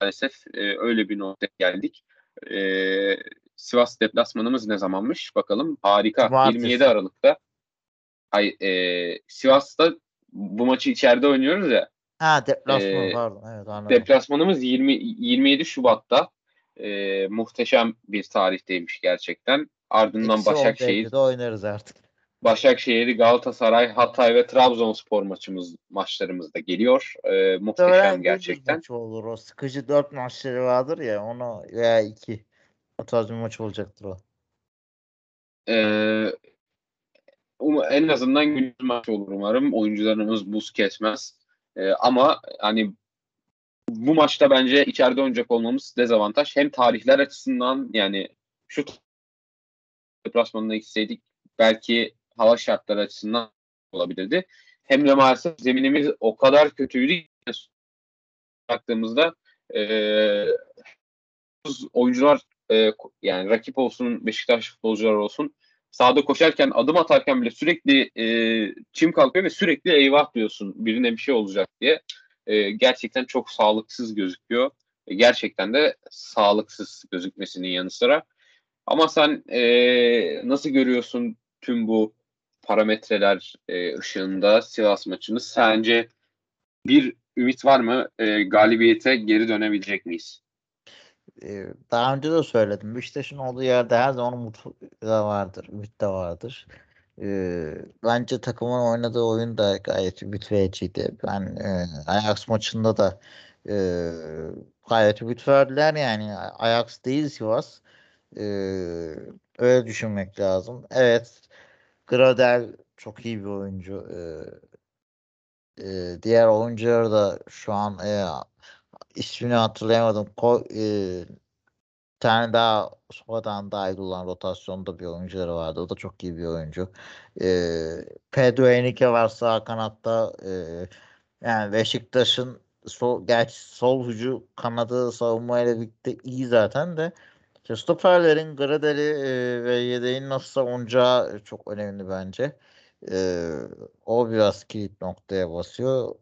Maalesef e, öyle bir noktaya geldik. E, Sivas deplasmanımız ne zamanmış? Bakalım. Harika. Cumartesi. 27 Aralık'ta. Ay, e, Sivas'ta bu maçı içeride oynuyoruz ya. Ha deplasman e, pardon. Evet, anladım. Deplasmanımız 20, 27 Şubat'ta. E, muhteşem bir tarihteymiş gerçekten. Ardından İkisi Başakşehir. oynarız artık. Başakşehir, Galatasaray, Hatay ve Trabzonspor maçımız maçlarımız da geliyor. E, muhteşem Doğru, gerçekten. Maç olur o. Sıkıcı dört maçları vardır ya onu veya iki. O tarz bir maç olacaktır o. Ee, um, en azından güzel maç olur umarım. Oyuncularımız buz kesmez. Ee, ama hani bu maçta bence içeride oynayacak olmamız dezavantaj. Hem tarihler açısından yani şu deplasmanına gitseydik belki hava şartları açısından olabilirdi. Hem de maalesef zeminimiz o kadar kötüydü baktığımızda e, oyuncular e, yani rakip olsun Beşiktaş futbolcular olsun sahada koşarken adım atarken bile sürekli e, çim kalkıyor ve sürekli eyvah diyorsun birine bir şey olacak diye. E, gerçekten çok sağlıksız gözüküyor. E, gerçekten de sağlıksız gözükmesinin yanı sıra. Ama sen e, nasıl görüyorsun tüm bu parametreler e, ışığında Sivas maçını? Sence bir ümit var mı? E, galibiyete geri dönebilecek miyiz? Daha önce de söyledim. Beşiktaş'ın olduğu yerde her zaman umut da vardır. Ümit de vardır. bence takımın oynadığı oyun da gayet ümit vericiydi. Ben e, Ajax maçında da e, gayet ümit verdiler yani. Ajax değil Sivas. E, öyle düşünmek lazım. Evet Gradel çok iyi bir oyuncu. E, e, diğer oyuncular da şu an e, ismini hatırlayamadım. Ko, e, tane daha sonradan dahil olan rotasyonda bir oyuncuları vardı. O da çok iyi bir oyuncu. E, Pedro Henrique var sağ kanatta. E, yani Beşiktaş'ın sol, gerçi sol hücum kanadı savunmayla birlikte iyi zaten de işte stoperlerin Gradeli e, ve yedeğin nasıl savunacağı çok önemli bence. E, o biraz kilit noktaya basıyor.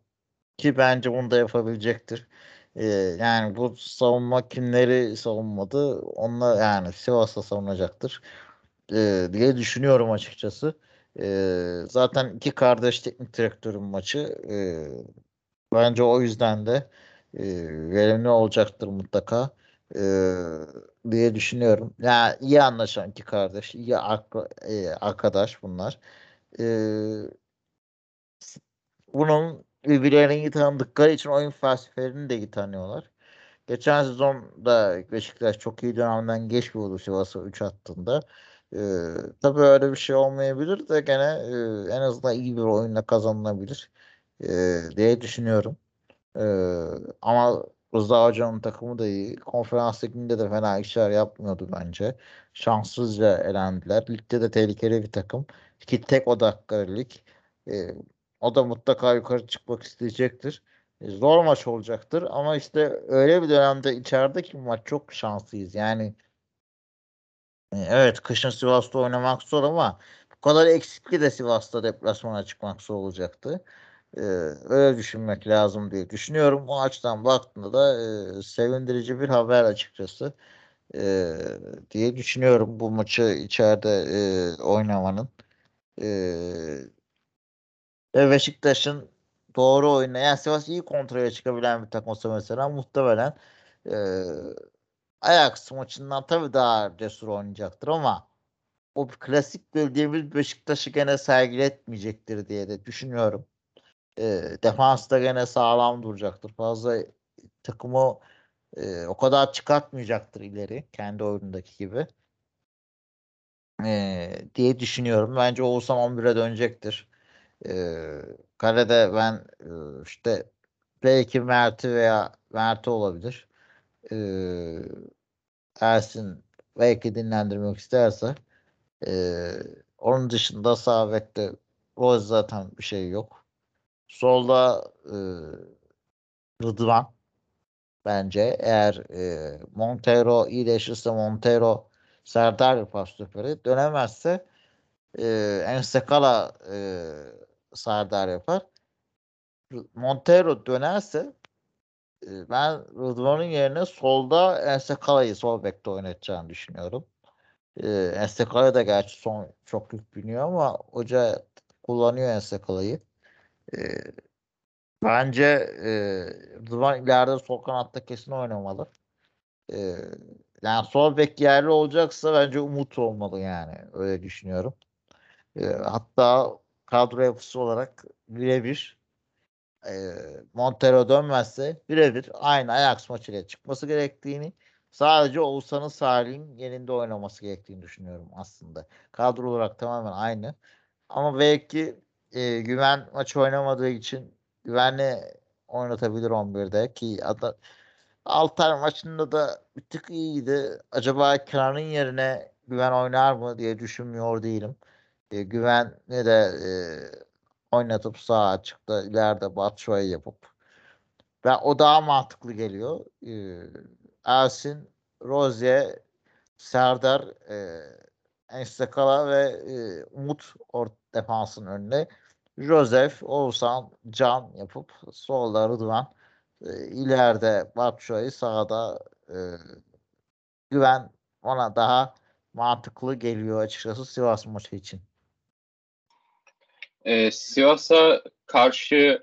Ki bence bunu da yapabilecektir. Ee, yani bu savunma kimleri savunmadı? Onlar yani Sivas'ta savunacaktır ee, diye düşünüyorum açıkçası. Ee, zaten iki kardeş teknik direktörün maçı. Ee, bence o yüzden de e, verimli olacaktır mutlaka e, diye düşünüyorum. Yani iyi anlaşan iki kardeş, iyi e, arkadaş bunlar. E, bunun birbirlerini iyi tanıdıkları için oyun felsefelerini de iyi tanıyorlar. Geçen sezon da Beşiktaş çok iyi dönemden geçmiyordu Sivas'a 3 attığında. Ee, tabii öyle bir şey olmayabilir de gene e, en azından iyi bir oyunla kazanılabilir e, diye düşünüyorum. E, ama Rıza Hoca'nın takımı da iyi. Konferans liginde de fena işler yapmıyordu bence. Şanssızca elendiler. Ligde de tehlikeli bir takım. Ki tek odakları lig. E, o da mutlaka yukarı çıkmak isteyecektir. E, zor maç olacaktır ama işte öyle bir dönemde içerideki maç çok şanslıyız. Yani e, evet kışın Sivas'ta oynamak zor ama bu kadar eksikli de Sivas'ta deplasmana çıkmak zor olacaktı. Ee, öyle düşünmek lazım diye düşünüyorum. O açıdan baktığında da e, sevindirici bir haber açıkçası e, diye düşünüyorum bu maçı içeride e, oynamanın. E, ve Beşiktaş'ın doğru oyuna yani Sivas iyi kontrole çıkabilen bir takım olsa mesela muhtemelen e, Ajax maçından tabii daha cesur oynayacaktır ama o klasik bildiğimiz Beşiktaş'ı gene sergiletmeyecektir diye de düşünüyorum. E, defans da gene sağlam duracaktır. Fazla takımı e, o kadar çıkartmayacaktır ileri kendi oyunundaki gibi. E, diye düşünüyorum. Bence Oğuzhan 11'e dönecektir. E, kalede ben işte belki Mert'i veya Mert'i olabilir. Ersin belki dinlendirmek isterse onun dışında sağ bekte Rose zaten bir şey yok. Solda Rıdvan bence eğer e, Montero iyileşirse Montero Serdar yapar stoperi. Dönemezse e, Ensekala e, Serdar yapar. Montero dönerse e, ben Rıdvan'ın yerine solda Ensekala'yı sol bekte oynatacağını düşünüyorum. E, Ensekala da gerçi son çok yük biniyor ama hoca kullanıyor Ensekala'yı. E, bence Rıdvan ileride sol kanatta kesin oynamalı. Yani sol bek yerli olacaksa bence Umut olmalı yani. Öyle düşünüyorum. Hatta kadro yapısı olarak birebir e, Montero dönmezse birebir aynı Ajax maçıyla çıkması gerektiğini sadece Oğuzhan'ın Salih'in yerinde oynaması gerektiğini düşünüyorum aslında. Kadro olarak tamamen aynı. Ama belki e, güven maçı oynamadığı için güvenli oynatabilir 11'de ki ada, Altay maçında da bir tık iyiydi. Acaba Kenan'ın yerine güven oynar mı diye düşünmüyor değilim. E, güvenli de e, oynatıp sağ açıkta ileride Batshuayi yapıp ve o daha mantıklı geliyor. E, Ersin, Rozier, Serdar, e, Enstakala ve e, Umut ort defansın önüne. Joseph, Oğuzhan, Can yapıp solda Rıdvan e, ileride Batshuayi sağda e, güven ona daha mantıklı geliyor açıkçası Sivas maçı için. Ee, Sivas'a karşı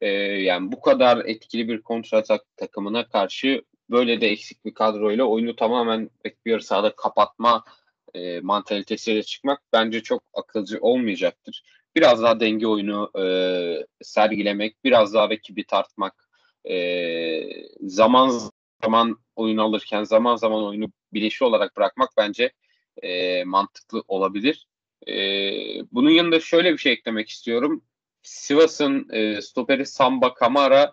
e, yani bu kadar etkili bir kontratak takımına karşı böyle de eksik bir kadroyla oyunu tamamen bir sahada kapatma e, mantalitesiyle çıkmak bence çok akılcı olmayacaktır. Biraz daha denge oyunu e, sergilemek, biraz daha rakibi tartmak, e, zaman zaman oyun alırken zaman zaman oyunu bilinçli olarak bırakmak bence e, mantıklı olabilir. E, bunun yanında şöyle bir şey eklemek istiyorum. Sivas'ın e, stoperi Samba Kamara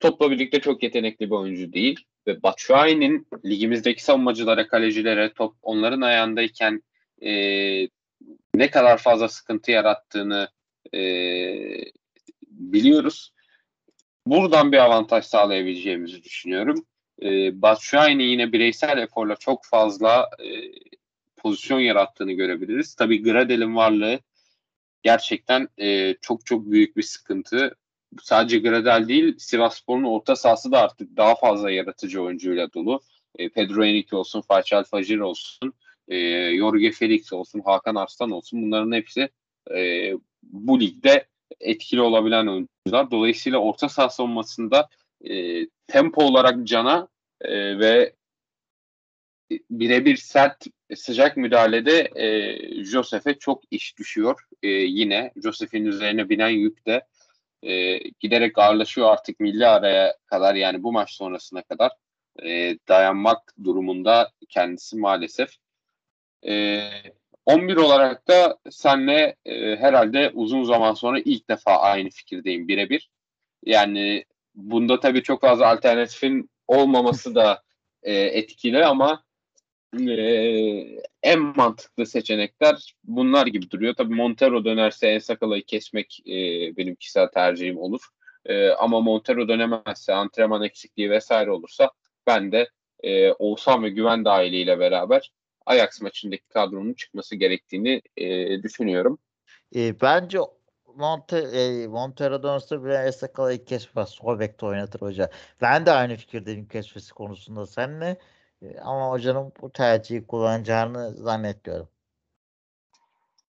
topla birlikte çok yetenekli bir oyuncu değil. Ve Batshuayi'nin ligimizdeki savunmacılara, kalecilere top onların ayağındayken e, ne kadar fazla sıkıntı yarattığını e, biliyoruz. Buradan bir avantaj sağlayabileceğimizi düşünüyorum. E, Batshuayi'nin yine bireysel eforla çok fazla e, pozisyon yarattığını görebiliriz. Tabii Gradel'in varlığı gerçekten e, çok çok büyük bir sıkıntı. Sadece Gradel değil, Sivasspor'un orta sahası da artık daha fazla yaratıcı oyuncuyla dolu. E, Pedro Henrique olsun, Façal Fajir olsun, e, Jorge Felix olsun, Hakan Arslan olsun bunların hepsi e, bu ligde etkili olabilen oyuncular. Dolayısıyla orta saha savunmasında e, tempo olarak Can'a e, ve birebir sert sıcak müdahalede e, Josef'e çok iş düşüyor. E, yine Josef'in üzerine binen yük de e, giderek ağırlaşıyor artık milli araya kadar yani bu maç sonrasına kadar e, dayanmak durumunda kendisi maalesef. E, 11 olarak da senle e, herhalde uzun zaman sonra ilk defa aynı fikirdeyim birebir. Yani bunda tabii çok fazla alternatifin olmaması da e, etkili ama e, en mantıklı seçenekler bunlar gibi duruyor. Tabii Montero dönerse Ensakala'yı kesmek e, benim kişisel tercihim olur. E, ama Montero dönemezse antrenman eksikliği vesaire olursa ben de e, Oğuzhan ve Güven dahiliyle beraber Ajax maçındaki kadronun çıkması gerektiğini e, düşünüyorum. E, bence Monte, e, Montero dönse bile Esakala ilk keşfe sol oynatır hoca. Ben de aynı fikirdeyim keşfesi konusunda seninle. E, ama hocanın bu tercihi kullanacağını zannetmiyorum.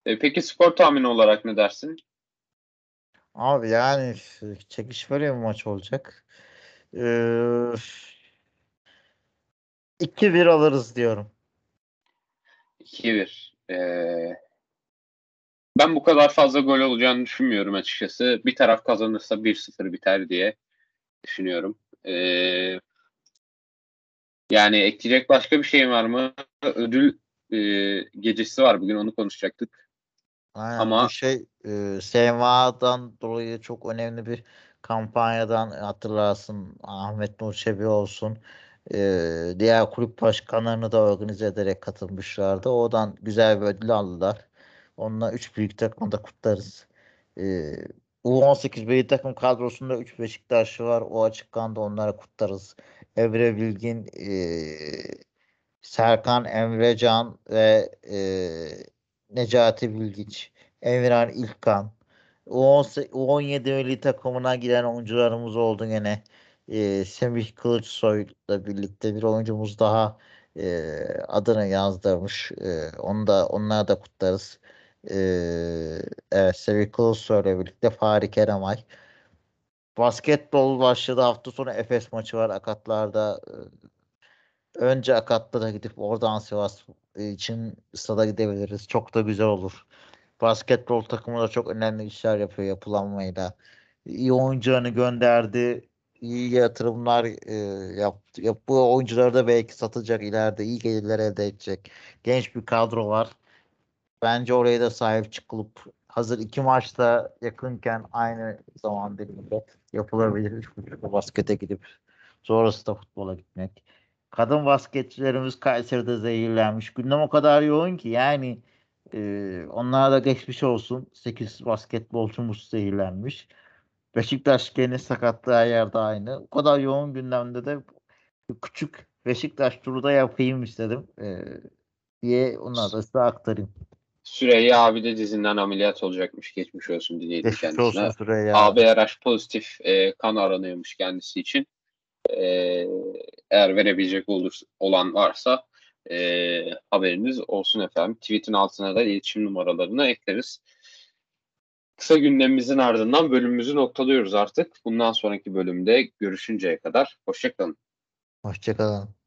E, peki skor tahmini olarak ne dersin? Abi yani çekişmeli bir maç olacak. Ee, 2-1 alırız diyorum. 2-1. Ee, ben bu kadar fazla gol olacağını düşünmüyorum açıkçası. Bir taraf kazanırsa 1-0 biter diye düşünüyorum. Ee, yani ekleyecek başka bir şey var mı? Ödül e, gecesi var bugün onu konuşacaktık. Aynen, Ama şey e, SMA'dan dolayı çok önemli bir kampanyadan hatırlarsın Ahmet Nur Çebi olsun e, diğer kulüp başkanlarını da organize ederek katılmışlardı. Oradan güzel bir ödül aldılar. Onunla 3 büyük takımı da kutlarız. E, U18 büyük takım kadrosunda 3 Beşiktaşlı var. O açıklandı onlara kutlarız. Evre Bilgin, e, Serkan Emrecan ve e, Necati Bilgiç, Emirhan İlkan. U17 milli takımına giren oyuncularımız oldu gene. E, Semih Kılıçsoy'la birlikte bir oyuncumuz daha e, adını yazdırmış. E, onu da onları da kutlarız. E, evet Semih Kılıçsoy'la birlikte Fahri Keremay. Basketbol başladı. Hafta sonu Efes maçı var Akatlar'da. Önce Akatlar'a gidip oradan Sivas için stada gidebiliriz. Çok da güzel olur. Basketbol takımı da çok önemli işler yapıyor yapılanmayla. İyi oyuncularını gönderdi. İyi yatırımlar e, yaptı. Yap, bu oyuncuları da belki satacak ileride. iyi gelirler elde edecek. Genç bir kadro var. Bence oraya da sahip çıkılıp hazır iki maçta yakınken aynı zaman diliminde yapılabilir. Üç buçukta baskete gidip sonrası da futbola gitmek. Kadın basketçilerimiz Kayseri'de zehirlenmiş. Gündem o kadar yoğun ki yani e, onlara da geçmiş olsun. 8 basketbolcumuz zehirlenmiş. Beşiktaş gene sakatlığı her yerde aynı. O kadar yoğun gündemde de küçük Beşiktaş turu da yapayım istedim. E, diye onları da size aktarayım. Süreyya abi de dizinden ameliyat olacakmış. Geçmiş olsun dileyelim Geçmiş kendisine. olsun Süreyya. ABRH pozitif e, kan aranıyormuş kendisi için. E, eğer verebilecek olur, olan varsa e, haberiniz olsun efendim. Tweet'in altına da iletişim numaralarını ekleriz. Kısa gündemimizin ardından bölümümüzü noktalıyoruz artık. Bundan sonraki bölümde görüşünceye kadar. Hoşçakalın. Hoşçakalın.